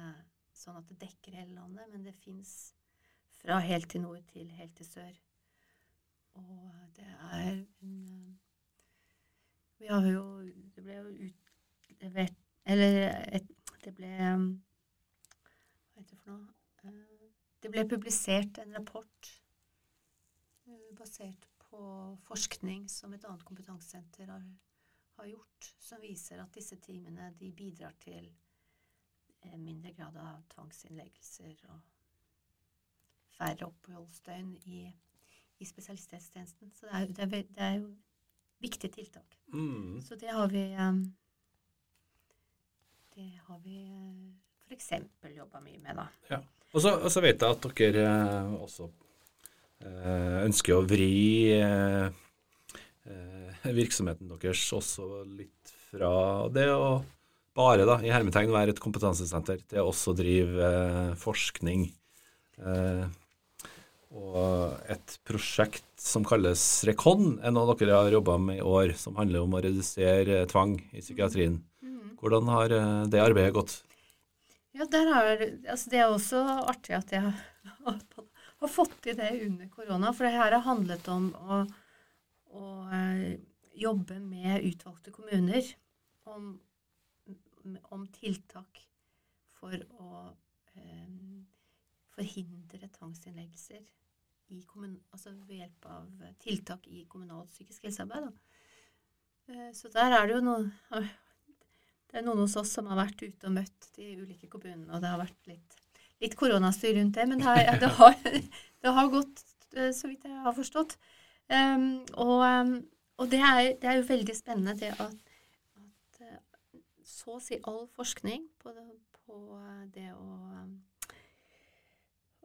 sånn at det dekker hele landet, men det fins fra helt til nord til helt til sør. Og det er en um, Vi har jo Det ble jo utlevert Eller et, det ble Hva heter det for noe eh, Det ble publisert en rapport eh, basert på forskning som et annet kompetansesenter har, har gjort, som viser at disse teamene de bidrar til eh, mindre grad av tvangsinnleggelser og færre oppholdsdøgn i, i spesialisthelsetjenesten. Så det er, det, er, det er, jo viktige tiltak. Mm. Så det har vi Det har vi f.eks. jobba mye med. da. Ja. Og så, vet jeg at dere eh, også eh, ønsker å vri eh, eh, virksomheten deres også litt fra det å bare da, i hermetegn være et kompetansesenter til å også drive eh, forskning. Eh, og et prosjekt som kalles Rekon, er noe dere har jobba med i år, som handler om å redusere tvang i psykiatrien. Mm. Hvordan har det arbeidet gått? Ja, har, altså det er også artig at jeg har, har fått til det under korona. For det her har handlet om å, å eh, jobbe med utvalgte kommuner om, om tiltak for å eh, forhindre tvangsinnleggelser altså ved hjelp av tiltak i kommunalt psykisk helsearbeid. Eh, så der er det jo noen det er noen hos oss som har vært ute og møtt de ulike kommunene, og det har vært litt, litt koronastyr rundt det. Men det har, det, har, det har, gått eh, så vidt jeg har forstått. Um, og, um, og det, er, det, er, jo veldig spennende det at, at uh, så å si all forskning på det, på det å, um,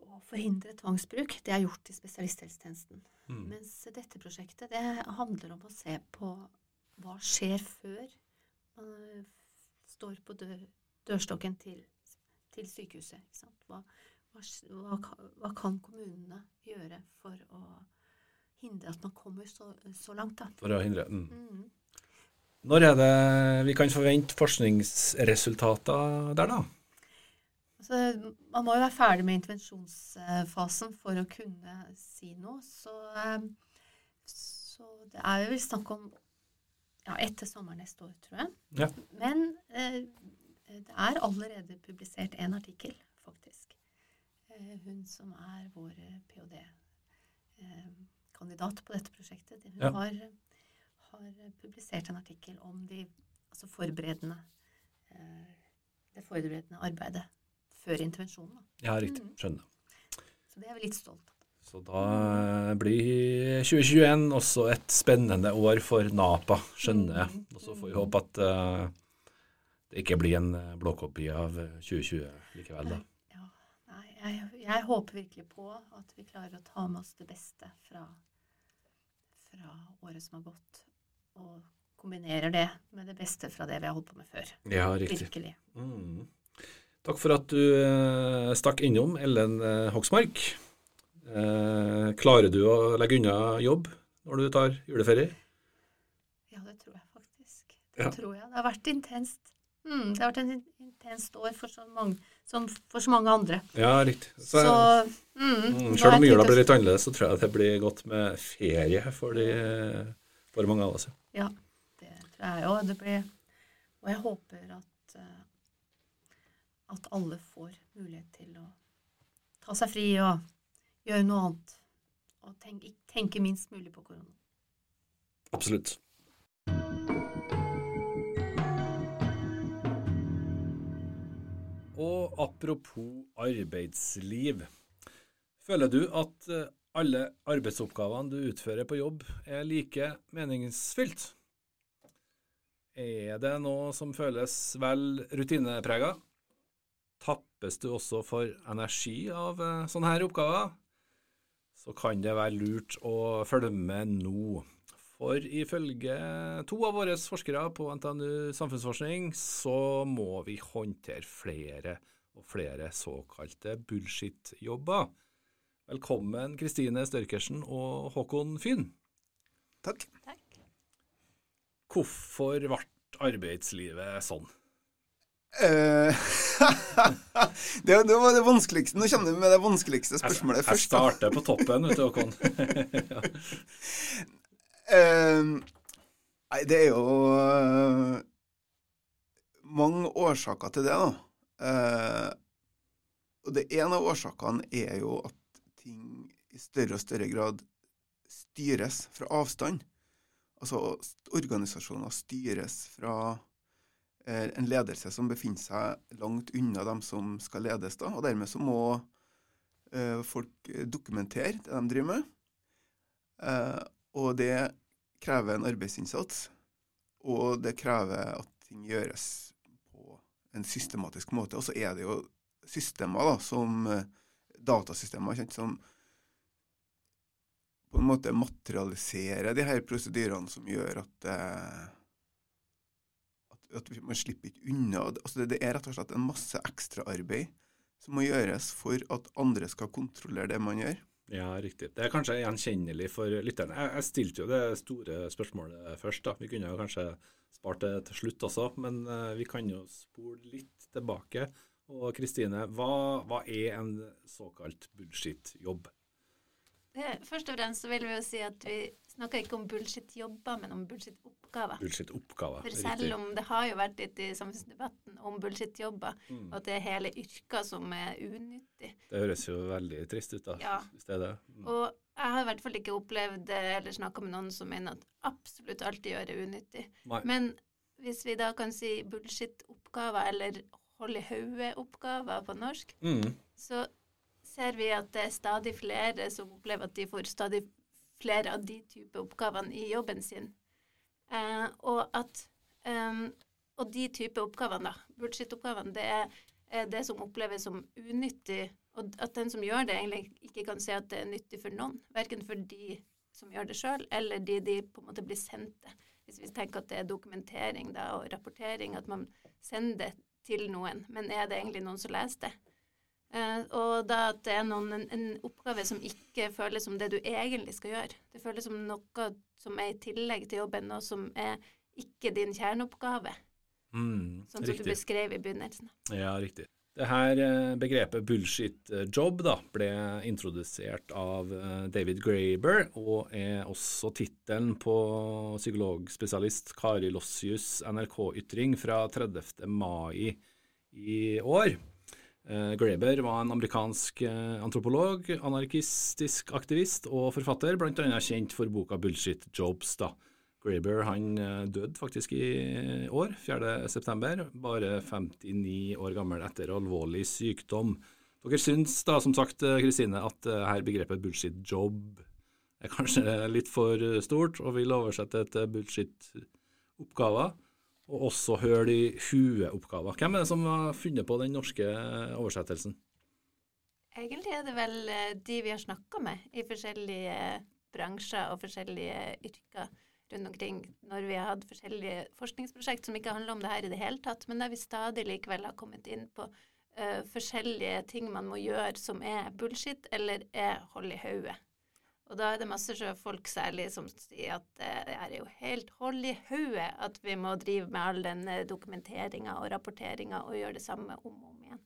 å, forhindre tvangsbruk, det er gjort i spesialisthelsetjenesten. Mm. Mens dette prosjektet det handler om å se på hva skjer før man står på dør, dørstokken til, til sykehuset. Hva, hva, hva, kan kommunene gjøre for å hindre at man kommer så, så langt? Da? For å hindre mm. Mm. Når er det vi kan forvente forskningsresultater der, da? Altså, man må jo være ferdig med intervensjonsfasen for å kunne si noe. Så, så det er jo vel snakk om ja, etter sommeren neste år, tror jeg. Ja. Men eh, det er allerede publisert en artikkel, faktisk. Eh, hun som er vår ph.d.-kandidat eh, på dette prosjektet, hun ja. har, har, publisert en artikkel om de, altså forberedende, eh, det forberedende arbeidet før intervensjonen. Ja, riktig. Mm. Skjønner. Så det er vi litt stolt av. Så da blir 2021 også et spennende år for Napa, skjønner jeg. Og så får vi håpe at det ikke blir en blåkopi av 2020 likevel, da. Ja, nei, jeg, jeg, håper virkelig på at vi klarer å ta med oss det beste fra, fra året som har gått, og kombinerer det med det beste fra det vi har holdt på med før. Ja, riktig. Virkelig. Mm. Takk for at du uh, stakk innom, Ellen Hoksmark. Eh, klarer du å legge unna jobb når du tar juleferie? Ja, det tror jeg faktisk. Det ja. tror jeg. Det har vært intenst. Mm, det har vært en intenst år for så mange, som for så mange andre. Ja, riktig. Så, så Mm. mm Selv om jula blir litt annerledes, så tror jeg det blir godt med ferie for, de, for mange av oss. Ja, det tror jeg òg. Og jeg håper at, eh, at alle får mulighet til å ta seg fri og gjøre noe annet. Og tenke, tenke minst mulig på korona. Absolutt. Og apropos arbeidsliv. Føler du at eh, alle arbeidsoppgavene du utfører på jobb, er like meningsfylt? Er det noe som føles vel rutineprega? Tappes du også for energi av eh, sånne her oppgaver? Så kan det være lurt å følge med nå. For ifølge to av våre forskere på NTNU samfunnsforskning, så må vi håndtere flere og flere såkalte bullshit-jobber. Velkommen Kristine Størkersen og Håkon Fyn. Takk. Takk. Hvorfor ble arbeidslivet sånn? Uh, [laughs] det, det, var det vanskeligste. Nå kommer du med det vanskeligste spørsmålet jeg, jeg først. Jeg starter på toppen, vet du, Håkon. [laughs] ja. Uh, nei, det er jo uh, mange årsaker til det, da. Uh, og det ene av årsakene er jo at ting i større og større grad styres fra avstand. Altså organisasjoner styres fra eh, en ledelse som befinner seg langt unna dem som skal ledes. da, og Dermed så må folk dokumentere det de driver med. Og det krever en arbeidsinnsats, og det krever at ting gjøres på en systematisk måte. Og så er det jo systemer, da, som eh, datasystemer, som på en måte materialiserer de her prosedyrene som gjør at, eh, at, at man slipper ikke unna. Altså det, det er rett og slett en masse ekstraarbeid som må gjøres for at andre skal kontrollere det man gjør. Ja, riktig. Det er kanskje gjenkjennelig for lytterne. Jeg, jeg stilte jo det store spørsmålet først. da. Vi kunne jo kanskje spart det til slutt også, men uh, vi kan jo spole litt tilbake. Og Kristine, hva, hva, er en såkalt bullshit-jobb? Først og fremst så vil vi jo si at vi snakker ikke om bullshit-jobber, men om bullshit-oppgaver. Bullshit-oppgaver, For selv riktig. om det har jo vært litt i samfunnsdebatten om bullshit-jobber, mm. og at det er hele yrker som er unyttig. Det høres jo veldig trist ut, da, ja. er det. Mm. Og jeg har i hvert fall ikke opplevd eller snakka med noen som mener at absolutt alt de gjør, er unyttig. Nei. Men hvis vi da kan si bullshit-oppgaver, eller hold i hodet-oppgaver på norsk, mm. så ser vi at det er stadig flere som opplever at de får stadig flere av de type oppgavene i jobben sin. Eh, og at um, Og de type oppgavene, da, bullshit-oppgavene, det er, er, det som oppleves som unyttig, og at den som gjør det, egentlig ikke kan se at det er nyttig for noen. Verken for de som gjør det sjøl, eller de de på en måte blir sendt til. Hvis vi tenker at det er dokumentering da, og rapportering, at man sender det til noen, men er det egentlig noen som leser det? Uh, og da at det er noen, en, en, oppgave som ikke føles som det du egentlig skal gjøre. Det føles som noe som er i tillegg til jobben, og som er ikke din kjerneoppgave. Mm, sånn som riktig. du beskrev i begynnelsen. Ja, riktig. Det her eh, begrepet bullshit job da, ble introdusert av eh, David Graber, og er også tittelen på psykologspesialist Kari Lossius' NRK-ytring fra 30. mai i år. Uh, Graeber var en amerikansk uh, antropolog, anarkistisk aktivist og forfatter, bl.a. kjent for boka 'Bullshit Jobs'. da. Graeber han uh, døde faktisk i år, 4.9., bare 59 år gammel etter alvorlig sykdom. Dere syns da, som sagt, Kristine, at her begrepet 'bullshit job' er kanskje [laughs] litt for stort, og vil oversette til bullshit-oppgaver og også høl i huet-oppgaver. Hvem er det som har funnet på den norske oversettelsen? Egentlig er det vel eh, de vi har snakka med i forskjellige bransjer og forskjellige yrker rundt omkring, når vi har hatt forskjellige forskningsprosjekt som ikke handler om det her i det hele tatt, men der vi stadig likevel har kommet inn på uh, forskjellige ting man må gjøre som er bullshit eller er hold i hodet. Og da er det masse sjøfolk særlig som sier at det er jo helt hold i hodet at vi må drive med all den eh, dokumenteringa og rapporteringa og gjøre det samme om og om igjen.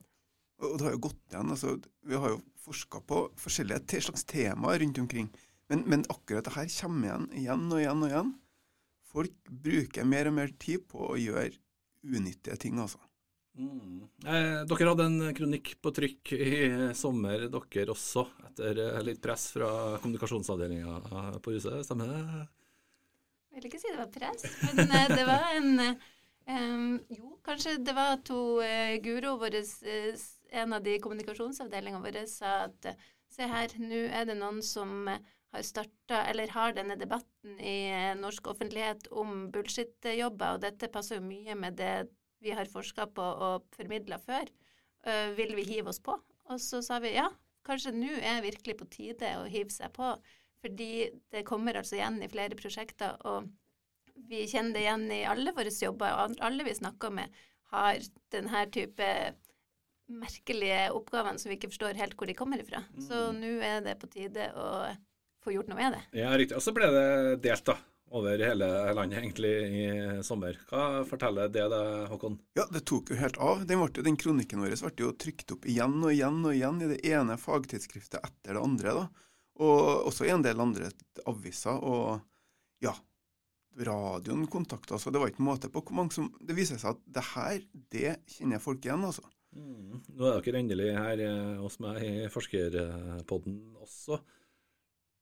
Og det har jo gått igjen. altså Vi har jo forska på forskjellige slags temaer rundt omkring. Men, men akkurat det her kommer igjen igjen og igjen og igjen. Folk bruker mer og mer tid på å gjøre unyttige ting, altså. Mm. Eh, dere hadde en kronikk på trykk i sommer, dere også, etter eh, litt press fra kommunikasjonsavdelinga på huset, stemmer det? Jeg vil ikke si det var press, men eh, det var en um, Jo, kanskje det var to uh, Guro, våres, en av de kommunikasjonsavdelingene våre, sa at se her, nå er det noen som har starta, eller har denne debatten i norsk offentlighet om bullshit-jobber, og dette passer jo mye med det vi har forska på og formidla før, uh, vil vi hive oss på? Og så sa vi ja, kanskje nå er virkelig på tide å hive seg på, fordi det kommer altså igjen i flere prosjekter, og vi kjenner det igjen i alle våre jobber, og alle vi snakker med, har denne type merkelige oppgavene som vi ikke forstår helt hvor de kommer ifra. Så mm. nå er det på tide å få gjort noe med det. Ja, riktig. Og så ble det delt, da over hele landet egentlig i sommer. Hva forteller det deg, Håkon? Ja, Det tok jo helt av. Den, ble, den kronikken vår ble jo trykt opp igjen og igjen og igjen i det ene fagtidsskriftet etter det andre. da. Og også i en del andre aviser. Og ja, radioen kontakta oss. Det var ikke måte på hvor mange som Det viser seg at det her, det kjenner folk igjen, altså. Mm. Nå er dere endelig her eh, hos meg i Forskerpodden også.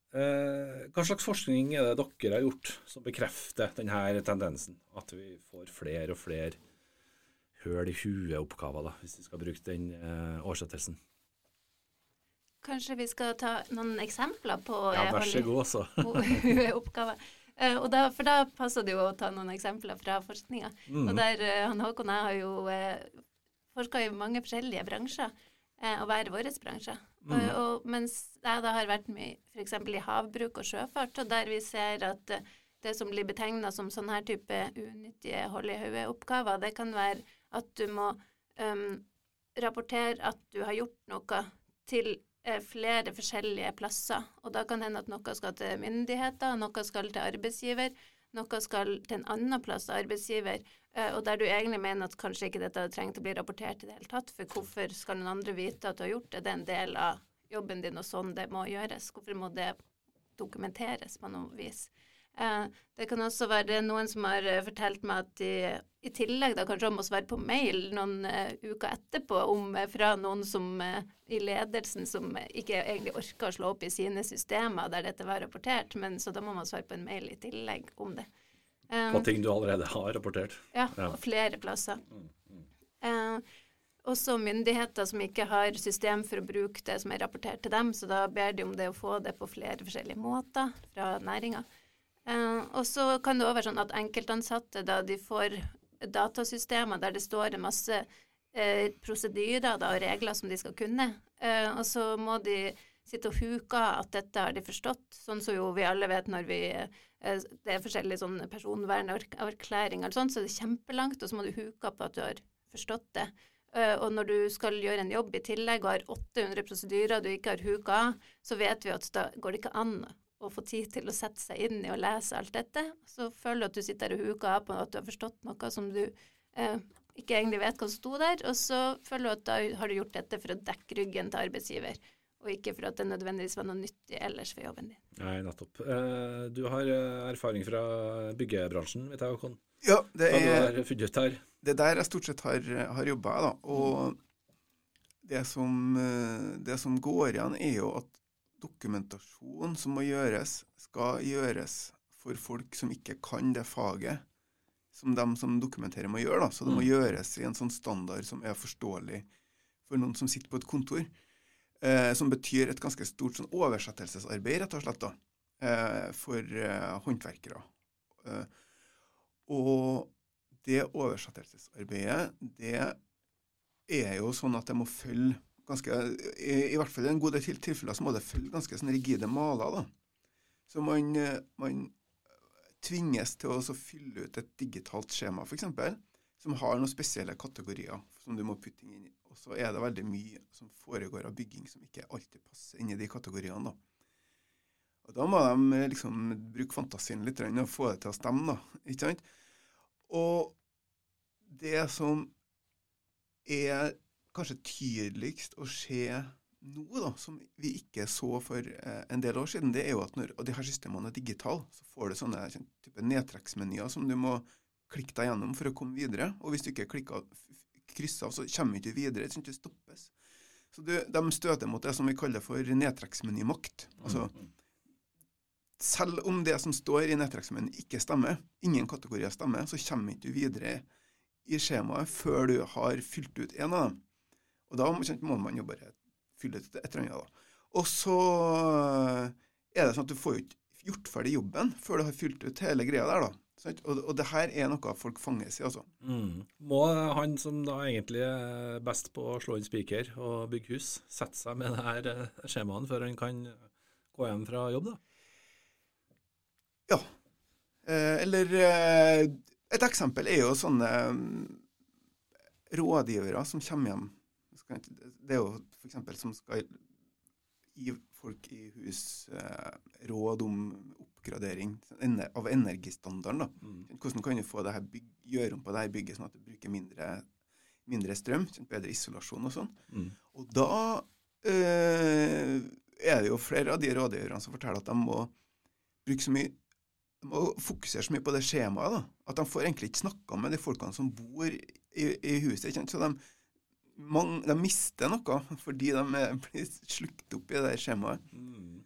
Eh, hva slags forskning er det dere har gjort som bekrefter denne tendensen? At vi får flere og flere høl i huet-oppgaver, hvis vi skal bruke den eh, oversettelsen? Kanskje vi skal ta noen eksempler på Ja, vær så god, [laughs] så. oppgaver. Og da, for da passer det jo å ta noen eksempler fra forskninga. Mm. Og der han Håkon og jeg har jo forska i mange forskjellige bransjer, og hver vår bransje. Mm. Og, og, mens jeg da har vært med f.eks. i havbruk og sjøfart, og der vi ser at det som blir betegna som sånn her type unyttige hold i hodet-oppgaver, det kan være at du må um, rapportere at du har gjort noe til uh, flere forskjellige plasser. Og da kan det hende at noe skal til myndigheter, noe skal til arbeidsgiver, noe skal til en annen plass av arbeidsgiver. Eh, og der du egentlig mener at kanskje ikke dette hadde trengt å bli rapportert i det hele tatt, for hvorfor skal noen andre vite at du har gjort det? Det er en del av jobben din, og sånn det må gjøres. Hvorfor må det dokumenteres på noe vis? Eh, det kan også være noen som har eh, fortalt meg at de i tillegg da kanskje må svare på mail noen uker etterpå om, fra noen som i ledelsen som ikke egentlig orker å slå opp i sine systemer der dette var rapportert, men så da må man svare på en mail i tillegg om det. Um, på ting du allerede har rapportert? Ja, ja. flere plasser. Mm, mm. Uh, også myndigheter som ikke har system for å bruke det som er rapportert til dem, så da ber de om det å få det på flere forskjellige måter fra næringa. Uh, og så kan det òg være sånn at enkeltansatte, da de får datasystemer der det står masse uh, prosedyrer da, og regler som de skal kunne, uh, og så må de sitte og huke at dette har de forstått, sånn som jo vi alle vet når vi det er forskjellige sånn personvernerklæringer, sånn, så det er kjempelangt, og så må du huke på at du har forstått det. Og når du skal gjøre en jobb i tillegg og har 800 prosedyrer du ikke har huka av, så vet vi at da går det ikke an å få tid til å sette seg inn i å lese alt dette. Så føler du at du sitter og huker av på at du har forstått noe som du eh, ikke egentlig vet hva som sto der, og så føler du at da har du gjort dette for å dekke ryggen til arbeidsgiver og ikke for at det nødvendigvis var noe nyttig ellers for jobben din. Nei, nettopp. Eh, du har eh, erfaring fra byggebransjen, vet jeg, Håkon? Ja, det er, Hva du har her? Det der jeg stort sett har, har jobba, da. Og det som, eh, det som går igjen, er jo at dokumentasjon som må gjøres, skal gjøres for folk som ikke kan det faget som de som dokumenterer, må gjøre. da. Så det må mm. gjøres i en sånn standard som er forståelig for noen som sitter på et kontor eh, som betyr et ganske stort sånn, oversettelsesarbeid, rett og slett, da, eh, for eh, håndverkere. Eh, og det oversettelsesarbeidet, det er jo sånn at det må følge ganske I, i hvert fall i en god del tilfeller så må det følge ganske sånn rigide maler. da. Så man, eh, man tvinges til å fylle ut et digitalt skjema, f.eks., som har noen spesielle kategorier som du må putte inn i. Og så er det veldig mye som foregår av bygging som ikke alltid passer inn i de kategoriene. da. Og Da må de eh, liksom bruke fantasien litt og få det til å stemme. da, ikke sant? Og det som er kanskje tydeligst å se nå, da, som vi ikke så for eh, en del år siden, det er jo at når de her systemene er digitale, så får du sånne sånn, type nedtrekksmenyer som du må klikke deg gjennom for å komme videre. Og hvis du ikke klikker krysser av, så kommer du ikke videre. Det stoppes. Så du, de støter mot det som vi kaller for nedtrekksmenymakt. Altså, selv om det som står i nedtrekksmenyen ikke stemmer, ingen kategorier stemmer, så kommer du ikke videre i skjemaet før du har fylt ut en av dem. Og da må man jo bare fylle ut et eller annet. da. Og så er det sånn at du får jo ikke gjort ferdig jobben før du har fylt ut hele greia der, da. Og, og, det her er noe folk fanges i, altså. Mm. Må han som da egentlig er best på å slå inn spiker og bygge hus, sette seg med det her skjemaet før han kan gå hjem fra jobb, da? Ja. Eh, eller eh, Et eksempel er jo sånne mm, rådgivere som kommer hjem det er jo f.eks. som skal gi folk i hus eh, råd om oppgradering av energistandarden. da. Mm. Hvordan kan du få det her bygg, gjøre om på det her bygget sånn at du bruker mindre, mindre strøm, bedre isolasjon og sånn. Mm. Og da eh, er det jo flere av de rådgiverne som forteller at de må bruke så mye de må fokusere så mye på det skjemaet da, at de får egentlig ikke snakka med de folkene som bor i, i huset. Ikke sant? Så de mange, de mister noe [laughs] fordi de blir slukt opp i det skjemaet. Mm.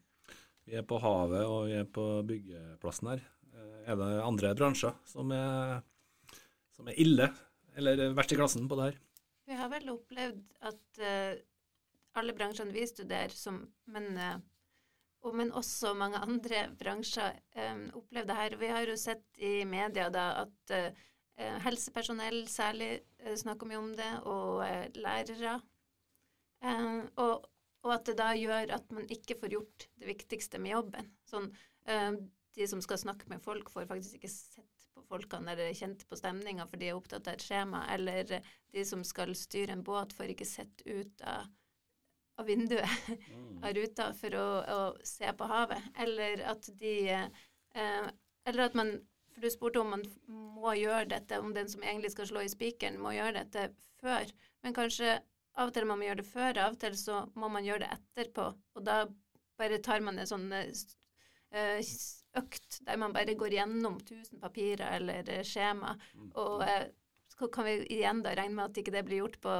Vi er på havet og vi er på byggeplassen her. Eh, er det andre bransjer som er, som er ille, eller verst i klassen på det her? Vi har vel opplevd at uh, alle bransjene vi studerer, som, men, uh, og, men også mange andre bransjer, um, opplevde det her. Vi har jo sett i media da at uh, helsepersonell særlig eh, snakker mye om det, og eh, lærere. Og, og, at det da gjør at man ikke får gjort det viktigste med jobben. Sånn, de som skal snakke med folk, får faktisk ikke sett på folkene eller kjent på stemninga, for de er opptatt av et skjema. Eller de som skal styre en båt, får ikke sett ut av, av vinduet mm. av ruta for å, å, se på havet. Eller at de Eller at man for du spurte om man må gjøre dette, om den som egentlig skal slå i spikeren, må gjøre dette før. Men kanskje av og til må man gjøre det før, av og til så må man gjøre det etterpå. Og da bare tar man en sånn uh, økt der man bare går gjennom 1000 papirer eller uh, skjema. Mm. Og så kan vi igjen da regne med at ikke det blir gjort på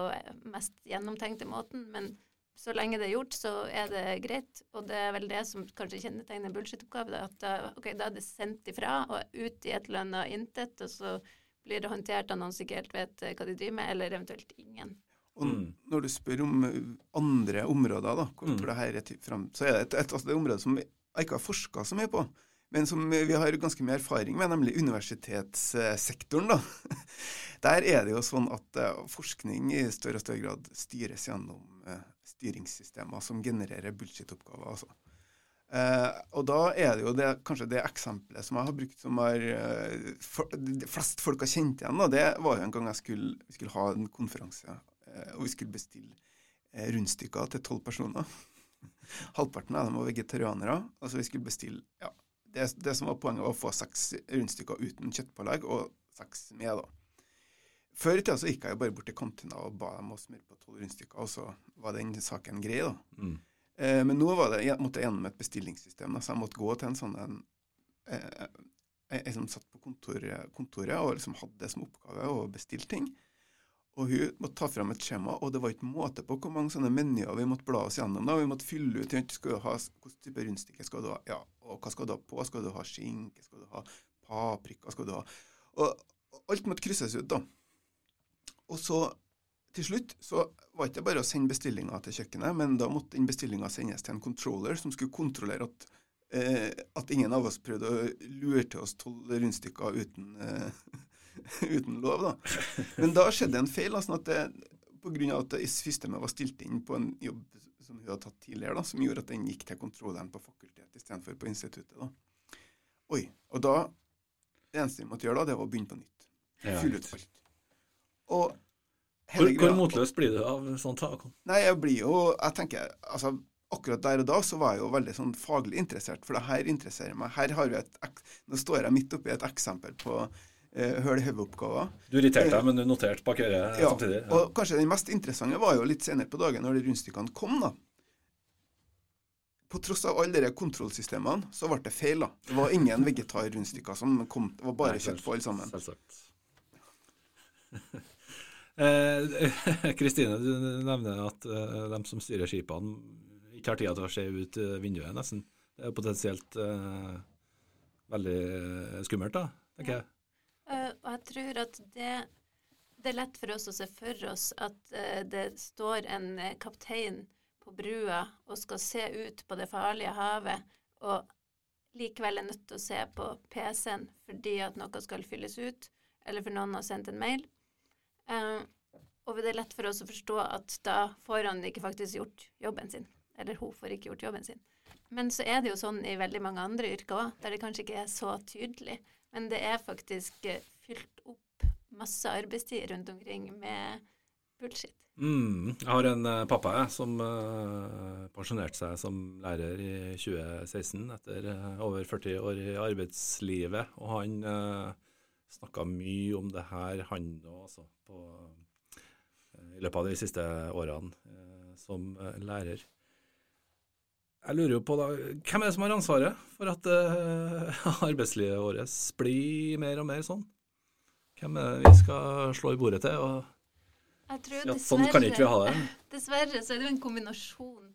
mest gjennomtenkte måten. men så lenge det er gjort, så er det greit. Og det er vel det som kanskje kjennetegner en bullshit-oppgave. At da, okay, da er det sendt ifra og ut i et eller annet intet, og så blir det håndtert av noen som ikke helt vet eh, hva de driver med, eller eventuelt ingen. Og mm. når du spør om eh, andre områder, da, hvor mm. det her er fram, så er det et, et, altså det område som jeg ikke har forska så mye på, men som vi har ganske mye erfaring med, nemlig universitetssektoren. da. [laughs] Der er det jo sånn at uh, forskning i større og større grad styres gjennom uh, styringssystemer som genererer bullshit-oppgaver. altså. Uh, og da er det jo det, kanskje det eksempelet som jeg har brukt som har flest folk har kjent igjen, da, det var jo en gang jeg skulle, skulle ha en konferanse, og vi skulle bestille rundstykker til tolv personer. [laughs] Halvparten av dem var vegetarianere. Altså vi skulle bestille ja, det, det, som var poenget, var å få seks rundstykker uten kjøttpålegg, og seks med, da. Før i tida så gikk jeg jo bare bort til kantina og ba dem å smøre på tolv rundstykker, og så var den saken grei, da. Mm. Eh, men nå var det, jeg måtte gjennom et bestillingssystem, da, så jeg måtte gå til en sånn en, eh, jeg som satt på kontoret, kontoret, og liksom hadde det som oppgave å bestille ting. Og hun måtte ta fram et skjema, og det var ikke måte på hvor mange sånne menyer vi måtte bla oss gjennom. da, Vi måtte fylle ut skal du ha, hvilken type rundstykke skal du ha, ja, og hva skal du ha på? Skal du ha skinke? Skal du ha paprika? Skal du ha Og alt måtte krysses ut, da. Og så til slutt så var det ikke bare å sende bestillinga til kjøkkenet, men da måtte den bestillinga sendes til en controller som skulle kontrollere at, eh, at ingen av oss prøvde å lure til oss tolv rundstykker uten, eh, [laughs] [laughs] uten lov. da. Men da skjedde en feil. sånn at det, Pga. at systemet var stilt inn på en jobb som hun hadde tatt tidligere, da, som gjorde at den gikk til kontrolleren på fakultetet istedenfor på instituttet. da. Oi. Og da Det eneste vi måtte gjøre da, det var å begynne på nytt. Fylle ut alt. Og hvor, hvor motløs blir du av sånt? Nei, jeg blir jo Jeg tenker altså akkurat der og da så var jeg jo veldig sånn faglig interessert, for det her interesserer meg. Her har vi et, Nå står jeg midt oppi et eksempel på eh, hodet-oppgaver. Du irriterte deg, men du noterte bak øret ja, samtidig. Ja. Og kanskje den mest interessante var jo litt senere på dagen, når de rundstykkene kom. da. På tross av alle de kontrollsystemene, så ble det feil. da. Det var ingen vegetarrundstykker som kom. Det var bare kjøtt på alle sammen. Selvsagt. [laughs] Eh, Kristine, du nevner at de som styrer skipene, ikke har tid til å se ut vinduet, nesten. Det er potensielt eh, veldig skummelt, da, tenker jeg. Og jeg tror at det, det, er lett for oss å se for oss at det står en kaptein på brua og skal se ut på det farlige havet, og likevel er nødt til å se på PC-en fordi at noe skal fylles ut, eller for noen har sendt en mail. Uh, og det er lett for oss å forstå at da får han ikke faktisk gjort jobben sin. Eller hun får ikke gjort jobben sin. Men så er det jo sånn i veldig mange andre yrker òg, der det kanskje ikke er så tydelig. Men det er faktisk eh, fylt opp masse arbeidstid rundt omkring med bullshit. Mm. Jeg har en uh, pappa jeg, som uh, pensjonerte seg som lærer i 2016 etter uh, over 40 år i arbeidslivet. Og han uh, snakka mye om det her, han også, på, i løpet av de siste årene som lærer. Jeg lurer jo på da, Hvem er det som har ansvaret for at [laughs] arbeidslivet vårt blir mer og mer sånn? Hvem men vi skal slå i bordet til? og ja, sånn kan ikke vi ha det. [laughs] Dessverre så er det jo en kombinasjon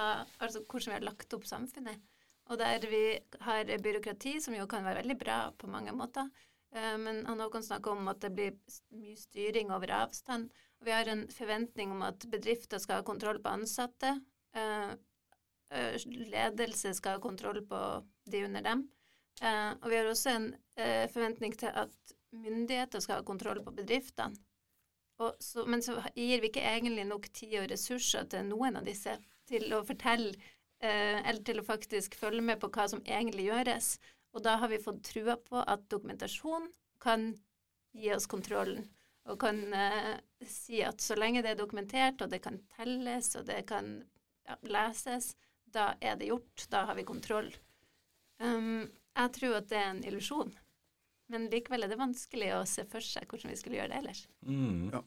av altså, hvordan vi har lagt opp samfunnet. Og der vi har byråkrati, som jo kan være veldig bra på mange måter. Uh, men han Håkon snakker om at det blir mye styring over avstand. Og vi har en forventning om at bedrifter skal ha kontroll på ansatte. Uh, uh, ledelse skal ha kontroll på de under dem. og vi har også en forventning til at myndigheter skal ha kontroll på bedriftene. Så, men så gir vi ikke egentlig nok tid og ressurser til noen av disse til å fortelle eh, eller til å faktisk følge med på hva som egentlig gjøres. Og da har vi fått trua på at dokumentasjon kan gi oss kontrollen. Og kan eh, si at så lenge det er dokumentert, og det kan telles, og det kan ja, leses, da er det gjort. Da har vi kontroll. Um, jeg tror at det er en illusjon. Men likevel er det vanskelig å se for seg hvordan vi skulle gjøre det ellers. Mm. Ja.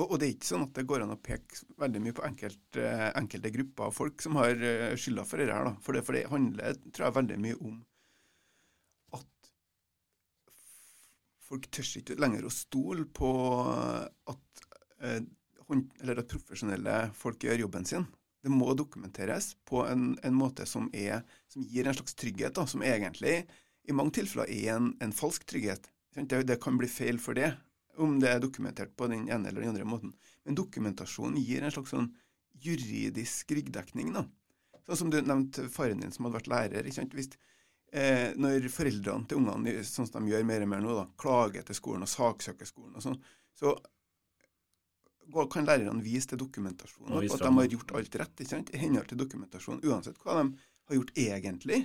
Og, og, det er ikke sånn at det går an å peke veldig mye på enkelt, uh, enkelte grupper av folk som har uh, skylda for dette. her. Da. For det, for det handler tror jeg, veldig mye om at folk tør ikke lenger å stole på at, eller at profesjonelle folk gjør jobben sin. Det må dokumenteres på en, en måte som, er, som, gir en slags trygghet, da, som egentlig i mange tilfeller er en, en falsk trygghet. Det, det, kan bli feil for det, om det er dokumentert på den ene eller den andre måten. Men dokumentasjonen gir en slags sånn juridisk ryggdekning. da. Sånn som du nevnte faren din som hadde vært lærer. ikke sant? Hvis, eh, når foreldrene til ungene, sånn som de gjør mer og mer nå, da, klager til skolen og saksøker skolen og sånn, så kan lærerne vise til dokumentasjonen på at de har gjort alt rett. ikke sant? I henhold til dokumentasjonen, uansett hva de har gjort egentlig.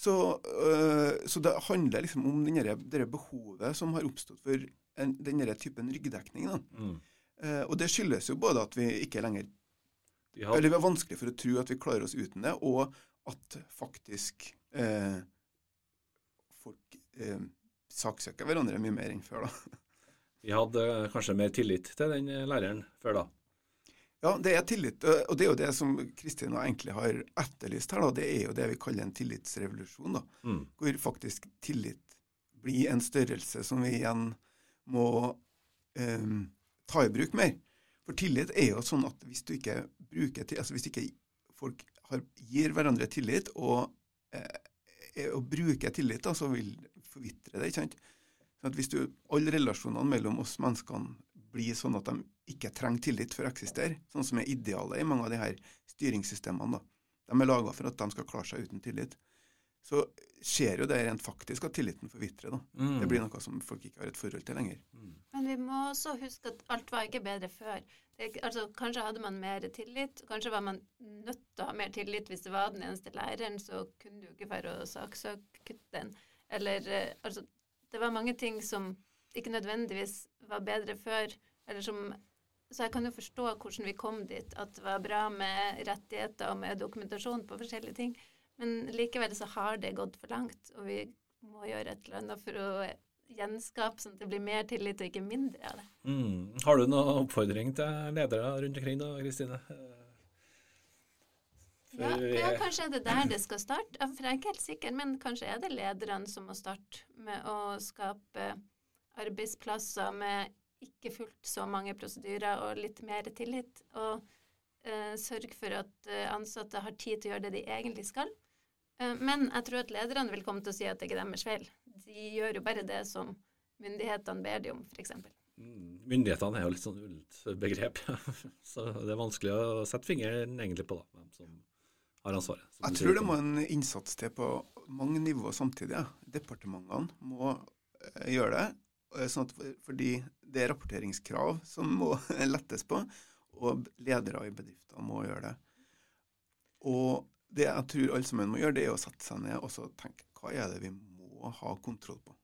Så, øh, så, det handler liksom om det behovet som har oppstått for en, denne typen ryggdekning. Mm. Uh, og det skyldes jo både at vi ikke lenger ja. Eller vi har vanskelig for å tro at vi klarer oss uten det, og at faktisk uh, folk uh, saksøker hverandre mye mer enn før. da. Vi hadde kanskje mer tillit til den læreren før da? Ja, det er tillit. Og det er jo det som Kristin egentlig har etterlyst her. da, Det er jo det vi kaller en tillitsrevolusjon. da, mm. Hvor faktisk tillit blir en størrelse som vi igjen må eh, ta i bruk mer. For tillit er jo sånn at hvis du ikke bruker til, altså hvis ikke folk har, gir hverandre tillit og, eh, og bruker tillit, da, så vil forvitre det. ikke sant? Sånn at Hvis du, alle relasjonene mellom oss menneskene blir sånn at de ikke trenger tillit for å eksistere, sånn som er idealet i mange av de her styringssystemene. da. De er laga for at de skal klare seg uten tillit. Så skjer jo det rent faktisk at tilliten forvitrer. da. Mm. Det blir noe som folk ikke har et forhold til lenger. Mm. Men vi må også huske at alt var ikke bedre før. Det, altså, kanskje hadde man mer tillit. Kanskje var man nødt til å ha mer tillit hvis det var den eneste læreren, så kunne du ikke være å saksøke den. Eller eh, altså Det var mange ting som ikke nødvendigvis var bedre før, eller som så jeg kan jo forstå hvordan vi kom dit, at det var bra med rettigheter og med dokumentasjon på forskjellige ting. Men likevel så har det gått for langt, og vi må gjøre et eller annet for å gjenskape sånn at det blir mer tillit og ikke mindre av det. Mm. Har du noen oppfordring til ledere rundt omkring da, Kristine? Ja, ja, kanskje er det der det skal starte. For jeg er ikke helt sikker, men kanskje er det lederne som må starte med å skape arbeidsplasser med ikke fullt så mange prosedyrer og litt mer tillit. Og eh, sørge for at eh, ansatte har tid til å gjøre det de egentlig skal. Eh, men jeg tror at lederne vil komme til å si at det ikke er deres feil. De gjør jo bare det som myndighetene ber de om, f.eks. Mm, myndighetene er jo litt sånn ullent begrep, [laughs] så det er vanskelig å sette fingeren egentlig på da, hvem som har ansvaret. Jeg tror det må en innsats til på mange nivåer samtidig. Ja. Departementene må eh, gjøre det, sånn at, fordi det er rapporteringskrav som må [laughs] lettes på, og ledere i bedrifter må gjøre det. Og det jeg tror alle sammen må gjøre, det er å sette seg ned og tenke hva er det vi må ha kontroll på?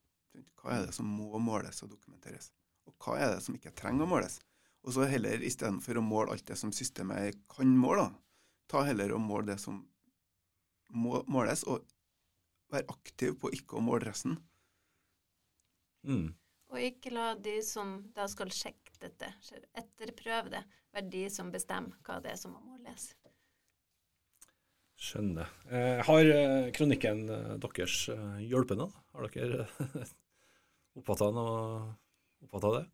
Hva er det som må måles og dokumenteres? Og hva er det som ikke trenger å måles? Og så heller istedenfor å måle alt det som systemet kan måle, ta heller og måle det som må måles, og være aktiv på ikke å måle resten. Mm. Og ikke la de som da skal sjekke dette, etterprøve det, være de som bestemmer hva det er som må lese. Skjønner. Eh, har eh, kronikken eh, deres eh, hjulpet noe? Har dere [laughs] oppfatta det?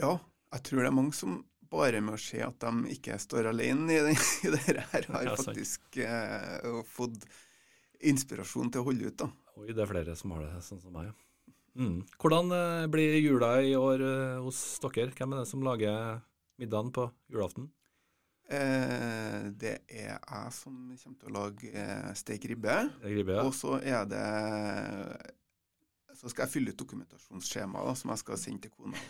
Ja, jeg tror det er mange som bare med å se at de ikke står alene i, det, [laughs] i det her, har ja, faktisk eh, fått inspirasjon til å holde ut. da. Oi, det er flere som har det sånn som meg. Ja. Mm. Hvordan eh, blir jula i år eh, hos dere? Hvem er det som lager middagen på julaften? Eh, det er jeg som kommer til å lage eh, steik ribbe. ribbe ja. Og så er det Så skal jeg fylle ut dokumentasjonsskjemaet som jeg skal sende til kona.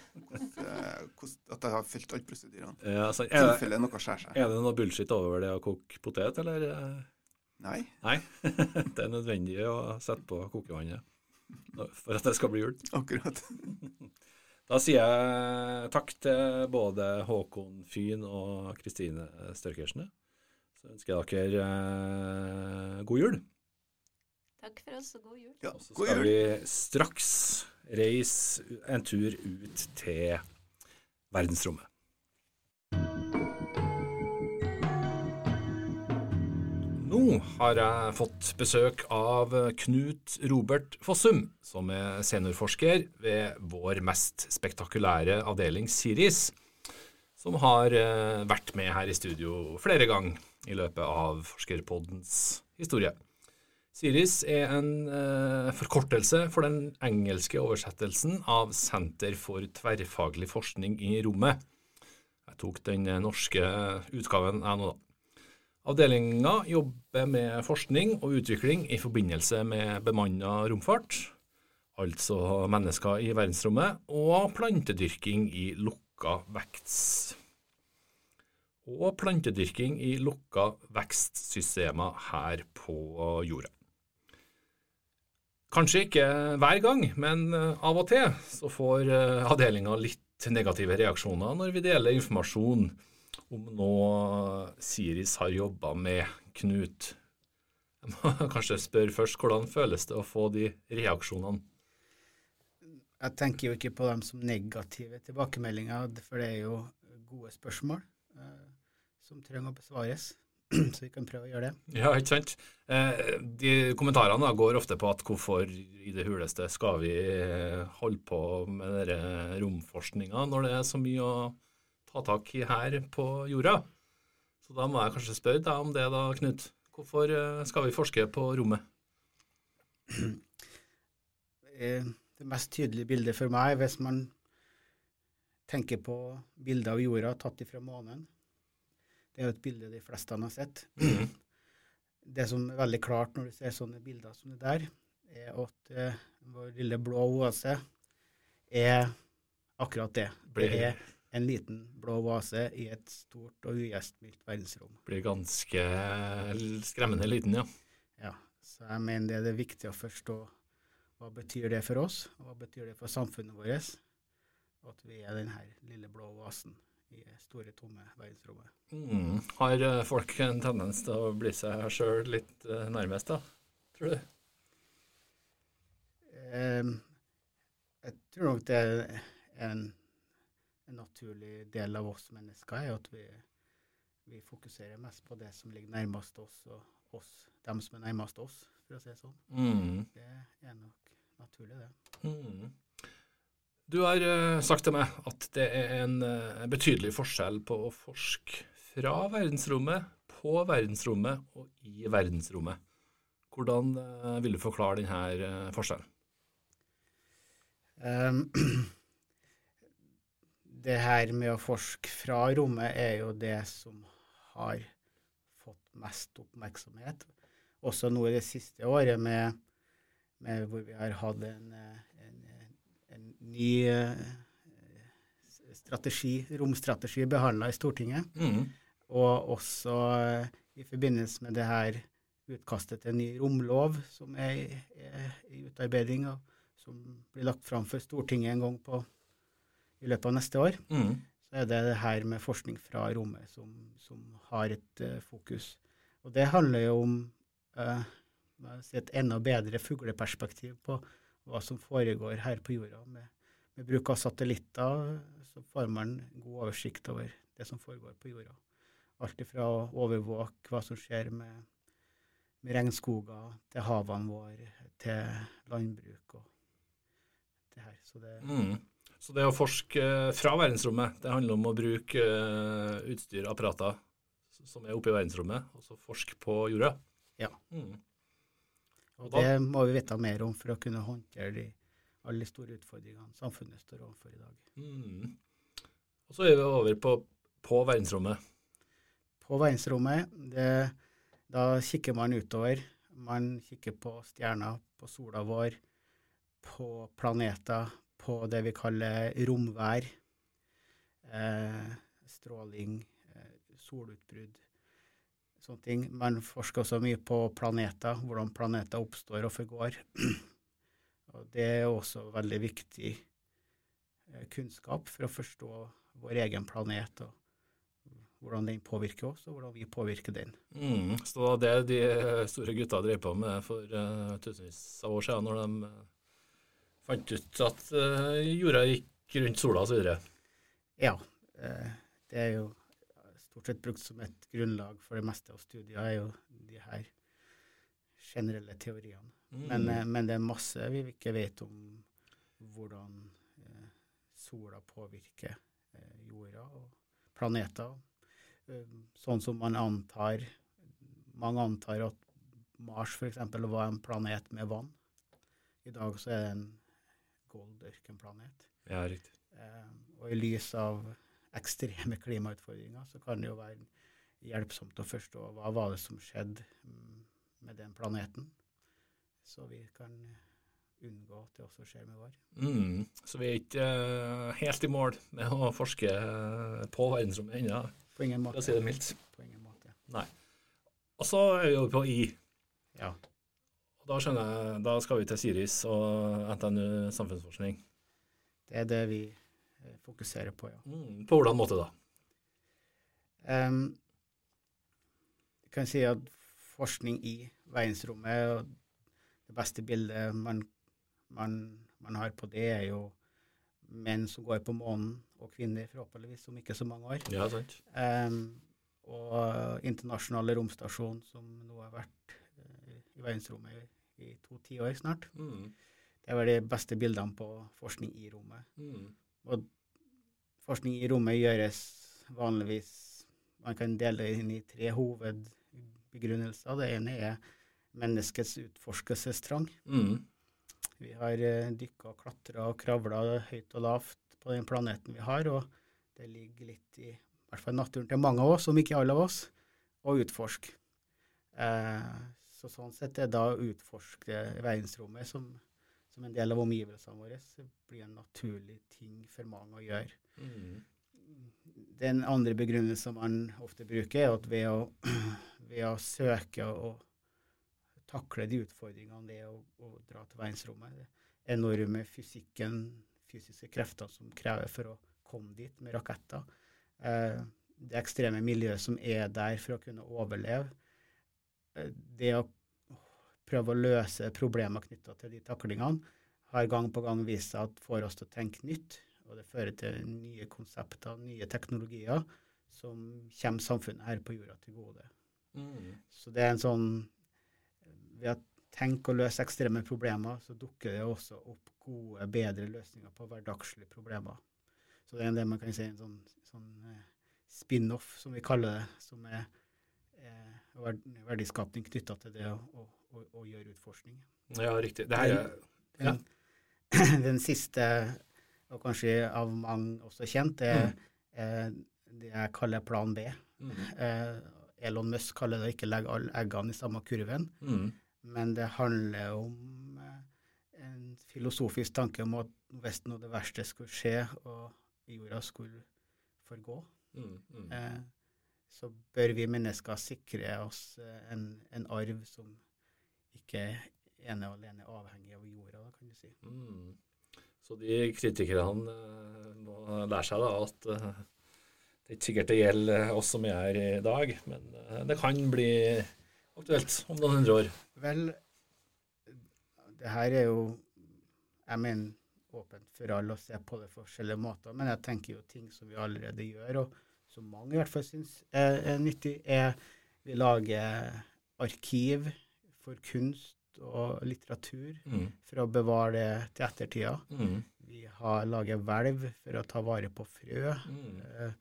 Eh, at jeg har fylt alle prosedyrene. Ja, altså, I tilfelle noe skjærer seg. Er det noe bullshit over det å koke potet, eller? Nei. Nei? [laughs] det er nødvendig å sette på kokevannet for at det skal bli jul. Akkurat. [laughs] Da sier jeg takk til både Håkon Fyn og Kristine Størkersen. Så ønsker jeg dere eh, god jul. Takk for oss, og god jul. Ja, og så skal vi straks reise en tur ut til verdensrommet. Nå har jeg fått besøk av Knut Robert Fossum, som er seniorforsker ved vår mest spektakulære avdeling Siris, som har eh, vært med her i studio flere ganger i løpet av Forskerpoddens historie. Siris er en eh, forkortelse for den engelske oversettelsen av Senter for tverrfaglig forskning i rommet. Jeg tok den norske utgaven jeg nå, da. Avdelinga jobber med forskning og utvikling i forbindelse med bemanna romfart, altså mennesker i verdensrommet, og plantedyrking i lukka vekst. Og plantedyrking i lukka vekstsystemer her på jorda. Kanskje ikke hver gang, men av og til så får avdelinga litt negative reaksjoner når vi deler informasjon om nå Siris har jobba med Knut. Jeg må [laughs] kanskje spørre først, hvordan føles det å få de reaksjonene? Jeg tenker jo ikke på dem som negative tilbakemeldinger, for det er jo gode spørsmål eh, som trenger å besvares. [clears throat] Så vi kan prøve å gjøre det. Ja, ikke sant. Eh, de kommentarene da, går ofte på at hvorfor i det huleste skal vi eh, holde på med romforskninga når det er så mye å ta tak i her på jorda. Så da må jeg kanskje spørre deg om det, da, Knut. Hvorfor eh, skal vi forske på rommet? [clears throat] Det mest tydelige bildet for meg, hvis man tenker på bilder av jorda tatt ifra månen Det er jo et bilde de fleste har sett. Mm. Det som er veldig klart når du ser sånne bilder som det der, er at uh, vår lille blå oase er akkurat det. Det er en liten blå vase i et stort og ugjestmildt verdensrom. Blir ganske skremmende liten, ja. Ja, så jeg mener det er det viktig å forstå hva betyr det for oss, og hva betyr det for samfunnet vårt, at vi er denne lille blå vasen i store, tomme verdensrommet. Mm. Har eh, folk en tendens til å bli seg sjøl litt uh, nærmest, da, tror du? Um, Jeg tror nok det er en, en naturlig del av oss mennesker er at vi, vi, fokuserer mest på det som ligger nærmest oss, og oss, dem som er nærmest oss, for å si det sånn. Mm. Det er nok naturlig, det. Mm. Du har uh, sagt til meg at det er en uh, betydelig forskjell på å forske fra verdensrommet, på verdensrommet og i verdensrommet. Hvordan uh, vil du forklare denne forskjellen? Um, [clears throat] det her med å forske fra rommet er jo det som har fått mest oppmerksomhet. Også nå i det siste året med, med hvor vi har hatt en en ny eh, strategi, romstrategi behandla i Stortinget. Mm. Og også eh, i forbindelse med det her utkastet til en ny romlov som er, er i utarbeiding, og som blir lagt fram for Stortinget en gang på, i løpet av neste år, mm. så er det det her med forskning fra rommet som, som har et uh, fokus. Og det handler jo om uh, et enda bedre fugleperspektiv på hva som foregår her på jorda. Med, med, bruk av satellitter så får man god oversikt over det som foregår på jorda. Alt fra å overvåke hva som skjer med, med regnskoger, til havene våre, til landbruk og det her. Så det, mm. Så det å forske fra verdensrommet, det handler om å bruke uh, utstyr, apparater som er oppe i verdensrommet, og så forske på jorda? Ja. Mm. Og det må vi vite mer om for å kunne håndtere de, alle de store utfordringene samfunnet står overfor i dag. Mm. Og så er vi over på, på verdensrommet. På verdensrommet, det, da kikker man utover. Man kikker på stjerner, på sola vår, på planeter, på det vi kaller romvær. Eh, stråling, eh, solutbrudd sånne ting. Man forsker også mye på planeter, hvordan planeter oppstår og forgår. [clears throat] og det er også veldig viktig eh, kunnskap for å forstå vår egen planet og hvordan den påvirker oss, og hvordan vi påvirker den. Mm, så det de store gutta drev på med for uh, tusenvis av år siden, når de uh, fant ut at uh, jorda gikk rundt sola osv.? Ja. det er jo stort sett brukt som et grunnlag for det meste av studier, er jo de her generelle teoriene. Mm. Men, eh, men, det er masse vi ikke vet om hvordan eh, sola påvirker eh, jorda og planeter. Eh, sånn som man antar Mange antar at Mars f.eks. var en planet med vann. I dag så er det en gold-ørkenplanet. Ja, riktig. Eh, og i lys av ekstreme klimautfordringer, så kan det jo være hjelpsomt å forstå hva var det som skjedde mm, med den planeten, så vi kan unngå at det også skjer med vår. Mm, så vi er ikke uh, helt i mål med å forske uh, på verdensrommet ennå, på ingen måte. for å si det mildt. På ingen måte. Nei. Og så er vi over på I. Ja. Da skjønner jeg, da skal vi til Siris og NTNU samfunnsforskning. Det er det vi fokuserer på, ja. Mm, på hvordan måte da? Um, jeg kan si at forskning i verdensrommet og det beste bildet man, man, man, har på det, er jo menn som går på månen, og kvinner forhåpentligvis om ikke så mange år. Ja, sant. Um, og internasjonale romstasjon som nå har vært uh, i verdensrommet i, to tiår snart. Mm. Det var de beste bildene på forskning i rommet. Mm. Og forskning i rommet gjøres vanligvis Man kan dele det inn i tre hovedbegrunnelser. Det ene er menneskets utforskelsestrang. Mm. Vi har eh, dykka, klatra og kravla høyt og lavt på den planeten vi har, og det ligger litt i, i hvert fall naturen til mange av oss, om ikke alle av oss, å utforske. Uh, så sånn sett er da å utforske verdensrommet som som en del av omgivelsene våre, så blir en naturlig ting for mange å gjøre. Mm. Den andre begrunnelsen man ofte bruker, er at ved å, [clears throat] ved å søke og takle de utfordringene det er å, å dra til verdensrommet, det enorme fysikken, fysiske krefter som krever for å komme dit med raketter, eh, det ekstreme miljøet som er der for å kunne overleve, det å prøve å løse problemer knytta til de taklingene, har gang på gang vist seg at får oss til å tenke nytt. Og det fører til nye konsepter, nye teknologier, som kommer samfunnet her på jorda til gode. Mm. Så det er en sånn Ved å tenke og løse ekstreme problemer, så dukker det også opp gode, bedre løsninger på hverdagslige problemer. Så det er det man kan si en sånn, sånn eh, spin-off, som vi kaller det, som er eh, verdiskapning knytta til det å, å, å, å, gjøre utforskning. Ja, riktig. Det her er ja. [clears throat] den, siste, og kanskje av mange også kjent, er, mm. det jeg kaller plan B. Mm. Eh, Elon Musk kaller det ikke 'legge alle eggene i samme kurven', mm. men det handler om eh, en filosofisk tanke om at hvis noe det verste skulle skje, og jorda skulle forgå, mm, mm. Eh, så bør vi mennesker sikre oss eh, en, en arv som ikke ene og alene avhengig av jorda, da, kan du si. Mm. Så de kritikerne uh, må lære seg da at uh, det er ikke sikkert det gjelder oss som er i dag, men det kan bli aktuelt om noen hundre år. Vel, det her er jo Jeg mener åpent for alle å se på det på forskjellige måter. Men jeg tenker jo ting som vi allerede gjør, og som mange i hvert fall syns er, er, nyttig, er vi lager arkiv for kunst og litteratur mm. for å bevare det til ettertida. Mm. Vi har laget hvelv for å ta vare på frø. Mm. Eh,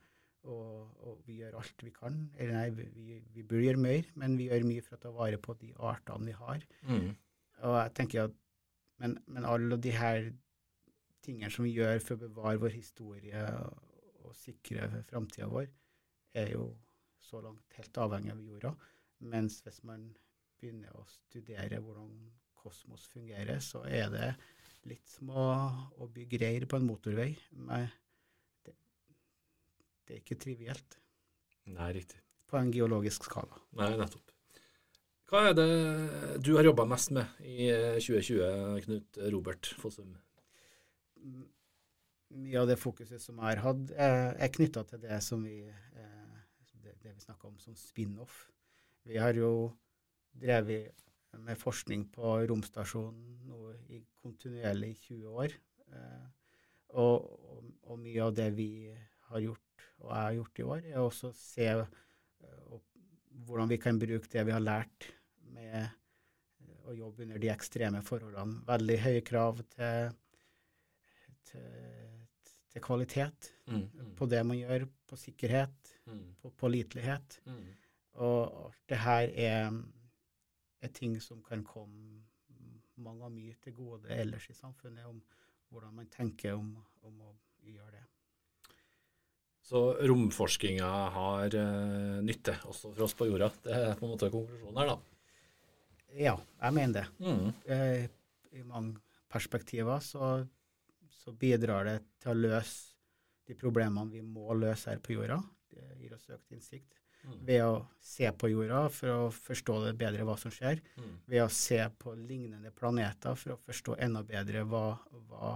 og, og, vi gjør alt vi kan. Eller nei, vi, vi, burde gjøre mer, men vi gjør mye for å ta vare på de artene vi har. Mm. Og jeg tenker at men, men alle de her tingene som vi gjør for å bevare vår historie og sikre framtida vår, er jo så langt helt avhengig av jorda. Mens hvis man begynner å studere hvordan kosmos fungerer, så er det litt som å, å bygge reir på en motorvei. Men det, det er ikke trivielt. Nei, riktig. På en geologisk skala. Nei, nettopp. Hva er det du har jobba mest med i 2020, Knut Robert Fossum? Mye av det fokuset som jeg har hatt, er, er knytta til det som vi, eh, det, vi snakka om som spin-off. Vi har jo drevet med forskning på romstasjonen nå i kontinuerlig 20 år. Eh, og, og, og, mye av det vi har gjort, og jeg har gjort i år, er også å se og, hvordan vi kan bruke det vi har lært med å jobbe under de ekstreme forholdene. Veldig høye krav til til, til kvalitet mm, på det man gjør, på sikkerhet, mm. på pålitelighet. Mm. Og alt det her er, er, ting som kan komme mange og mye til gode ellers i samfunnet, om hvordan man tenker om, om å gjøre det. Så romforskinga har uh, nytte også for oss på jorda. Det er på en måte konklusjonen her, da. Ja, jeg mener det. Mm. Uh, I mange perspektiver så så bidrar det til å løse de problemene vi må løse her på jorda. Det gir oss økt innsikt. Mm. Ved å se på jorda for å forstå det bedre hva som skjer. Mm. Ved å se på lignende planeter for å forstå enda bedre hva, hva,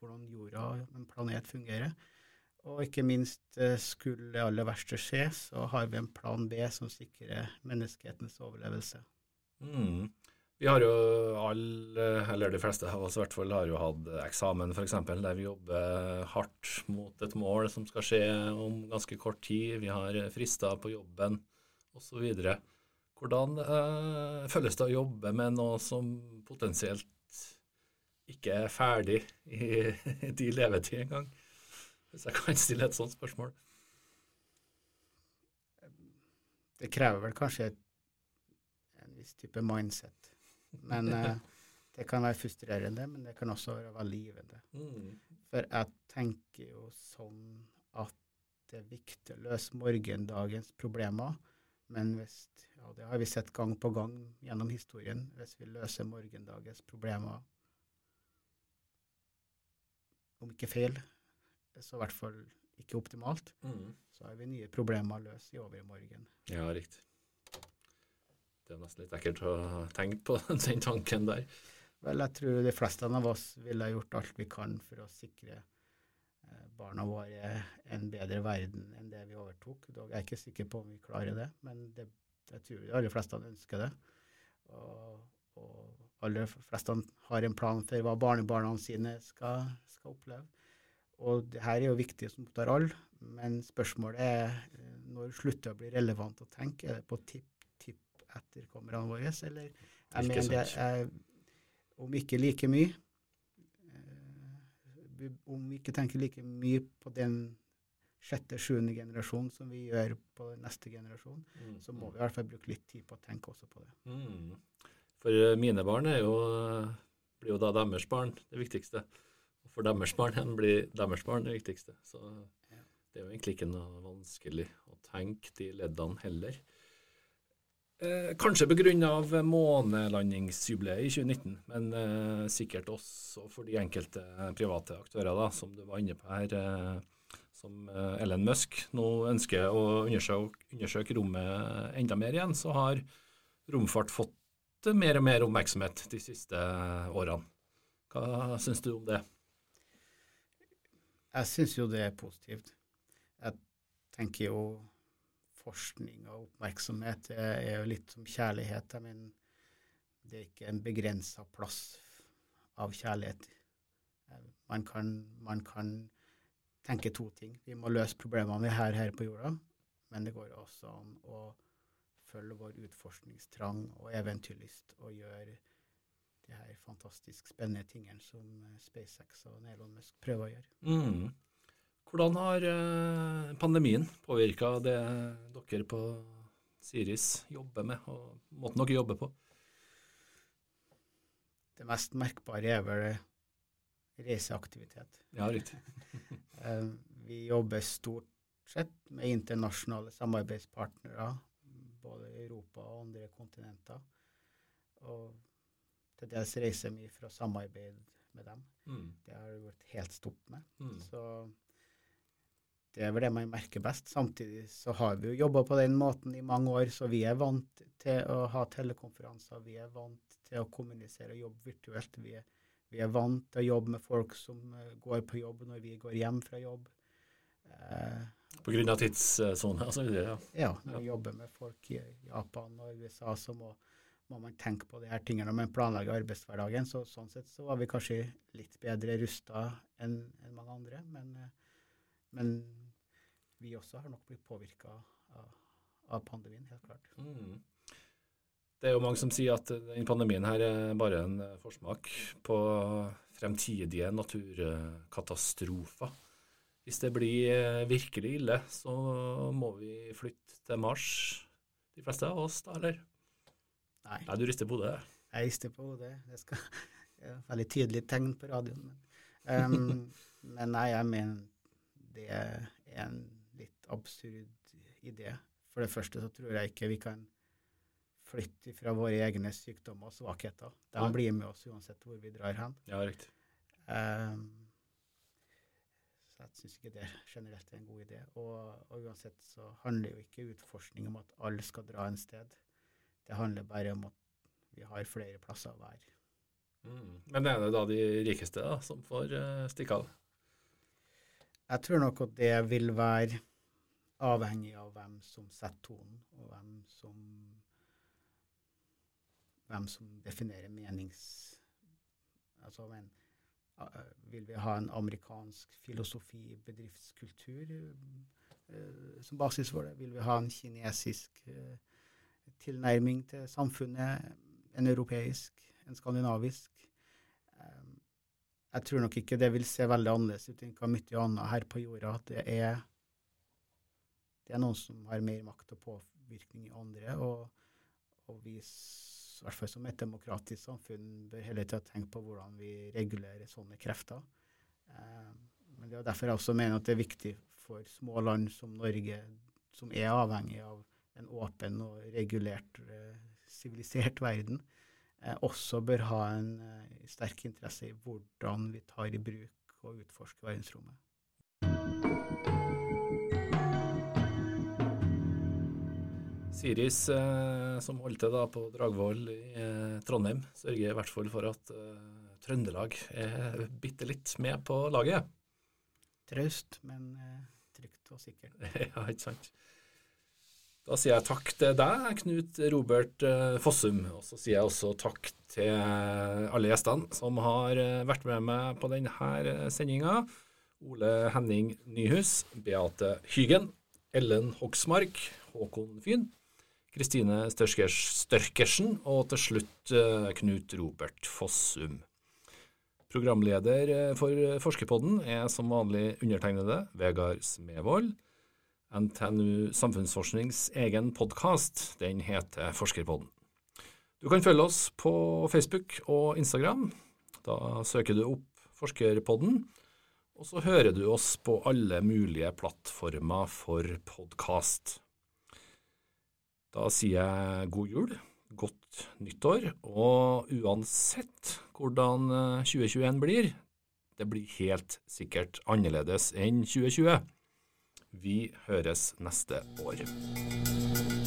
hvordan jorda, en planet, fungerer. Og ikke minst, eh, skulle det aller verste skje, så har vi en plan B som sikrer menneskehetens overlevelse. Mm. Vi har jo alle, eller de fleste av oss i hvert fall, har jo hatt eksamen f.eks. der vi jobber hardt mot et mål som skal skje om ganske kort tid. Vi har frister på jobben osv. Hvordan eh, føles det å jobbe med noe som potensielt ikke er ferdig [laughs] i din levetid engang? Hvis jeg kan stille et sånt spørsmål. Det krever vel kanskje en viss type mindset men uh, det kan være frustrerende, men det kan også være veldig givende. Mm. For jeg tenker jo sånn at det er viktig å løse morgendagens problemer. Men hvis, ja, det har vi sett gang på gang gjennom historien, hvis vi løser morgendagens problemer om ikke feil, så i hvert fall ikke optimalt, mm. så har vi nye problemer å løse i overmorgen. Ja, riktig. Det er nesten litt ekkelt å tenke på [laughs] den tanken der. Vel, jeg tror de fleste av oss ville gjort alt vi kan for å sikre eh, barna våre en bedre verden enn det vi overtok. Dog er jeg ikke sikker på om vi klarer det, men det, jeg tror de aller fleste ønsker det. Og, og aller fleste har en plan for hva barnebarna sine skal, skal oppleve. Og det her er jo viktig som opptar alle, men spørsmålet er eh, når slutter det å bli relevant å tenke? Er det på tipp-tipp-etterkommerne våre, eller jeg mener det er om ikke like mye eh, Om vi ikke tenker like mye på den sjette, sjuende generasjon som vi gjør på neste generasjon, mm. så må vi i hvert fall bruke litt tid på å tenke også på det. Mm. For eh, mine barn er jo, blir jo da deres barn det viktigste. Og for deres barn igjen blir deres barn det viktigste. Så det er jo egentlig ikke noe vanskelig å tenke de leddene heller. Eh, kanskje pga. månelandingsjubileet i 2019, men eh, sikkert også for de enkelte private aktører, da, som du var inne på her. Eh, som eh, Ellen Musk nå ønsker å undersøke, undersøke rommet enda mer igjen, så har romfart fått mer og mer oppmerksomhet de siste årene. Hva syns du om det? Jeg syns jo det er positivt. Jeg tenker jo forskning og oppmerksomhet er jo litt som kjærlighet. Mener, det er ikke en begrensa plass av kjærlighet. Man kan, man kan, tenke to ting. Vi må løse problemene vi har her på jorda, men det går også an å følge vår utforskningstrang og eventyrlyst og gjøre de her fantastisk spennende tingene som eh, SpaceX og Elon Musk prøver å gjøre. Mm. Hvordan har eh, pandemien påvirka det dere på Siris jobber med, og måten dere jobber på? Det mest merkbare er vel reiseaktivitet. Ja, riktig. [laughs] Eh, vi jobber stort sett med internasjonale samarbeidspartnere både i Europa og andre kontinenter. Og til dels reiser mye for å samarbeide med dem. Mm. Det har det vært helt stopp med. Mm. Så det er vel det man merker best. Samtidig så har vi jo jobba på den måten i mange år, så vi er vant til å ha telekonferanser. Vi er vant til å kommunisere og jobbe virtuelt. Vi er, vi er vant til å jobbe med folk som uh, går på jobb når vi går hjem fra jobb. Uh, Pga. tidssone osv.? Ja. ja, når vi jobber med folk i Japan og USA, så må, må man tenke på de her tingene når man planlegger arbeidshverdagen. Så, sånn sett så var vi kanskje litt bedre rusta enn en mange andre. Men, men, vi også har nok blitt påvirka av, av, pandemien, helt klart. Mm. Det er jo mange som sier at denne pandemien her er bare en forsmak på fremtidige naturkatastrofer. Hvis det blir eh, virkelig ille, så må vi flytte til Mars, de fleste av oss, da, eller? Nei. Nei du rister på hodet? Jeg rister på hodet. Det skal [laughs] er veldig tydelig tegn på radioen. Men, um, [laughs] men nei, jeg mener det er en litt absurd idé. For det første så tror jeg ikke vi kan flytte fra våre egne sykdommer og svakheter. De blir med oss uansett hvor vi drar hen. Ja, riktig. Um, så jeg syns ikke det generelt er en god idé. Og, og, uansett så handler jo ikke utforskning om at alle skal dra en sted. Det handler bare om at vi har flere plasser å være. Mm. Men er det da de rikeste da, som får uh, stikke av? Jeg tror nok at det vil være avhengig av hvem som setter tonen, og hvem som, hvem som definerer menings... Altså, men, vil vi ha en amerikansk filosofi, bedriftskultur som basis for det? Vil vi ha en kinesisk tilnærming til samfunnet? En europeisk? En skandinavisk? Jeg tror nok ikke det vil se veldig annerledes ut enn hva mye annet her på jorda. At det er, det er noen som har mer makt og påvirkning i andre. og, og vi i hvert fall som et demokratisk samfunn, bør hele tida tenke på hvordan vi regulerer sånne krefter. Eh, men det er derfor jeg også mener at det er viktig for små land som Norge, som er avhengig av en åpen og regulert, eh, sivilisert verden, eh, også bør ha en sterk interesse i hvordan vi tar i bruk og utforsker verdensrommet. Siris, eh, som holdt til på Dragvoll i eh, Trondheim, sørger i hvert fall for at eh, Trøndelag er bitte litt med på laget. Traust, men eh, trygt og sikkert. [laughs] ja, ikke sant. Da sier jeg takk til deg, Knut Robert eh, Fossum. Og så sier jeg også takk til alle gjestene som har eh, vært med meg på denne sendinga. Ole Henning Nyhus, Beate Hygen, Ellen Hoksmark, Håkon Fyn, Kristine Størkersen og til slutt Knut Robert Fossum. Programleder for Forskerpodden er som vanlig undertegnede Vegard Smevold. NTNU Samfunnsforsknings egen podkast. Den heter Forskerpodden. Du kan følge oss på Facebook og Instagram. Da søker du opp Forskerpodden, og så hører du oss på alle mulige plattformer for podkast. Da sier jeg god jul, godt nyttår, og uansett hvordan 2021 blir, det blir helt sikkert annerledes enn 2020. Vi høres neste år.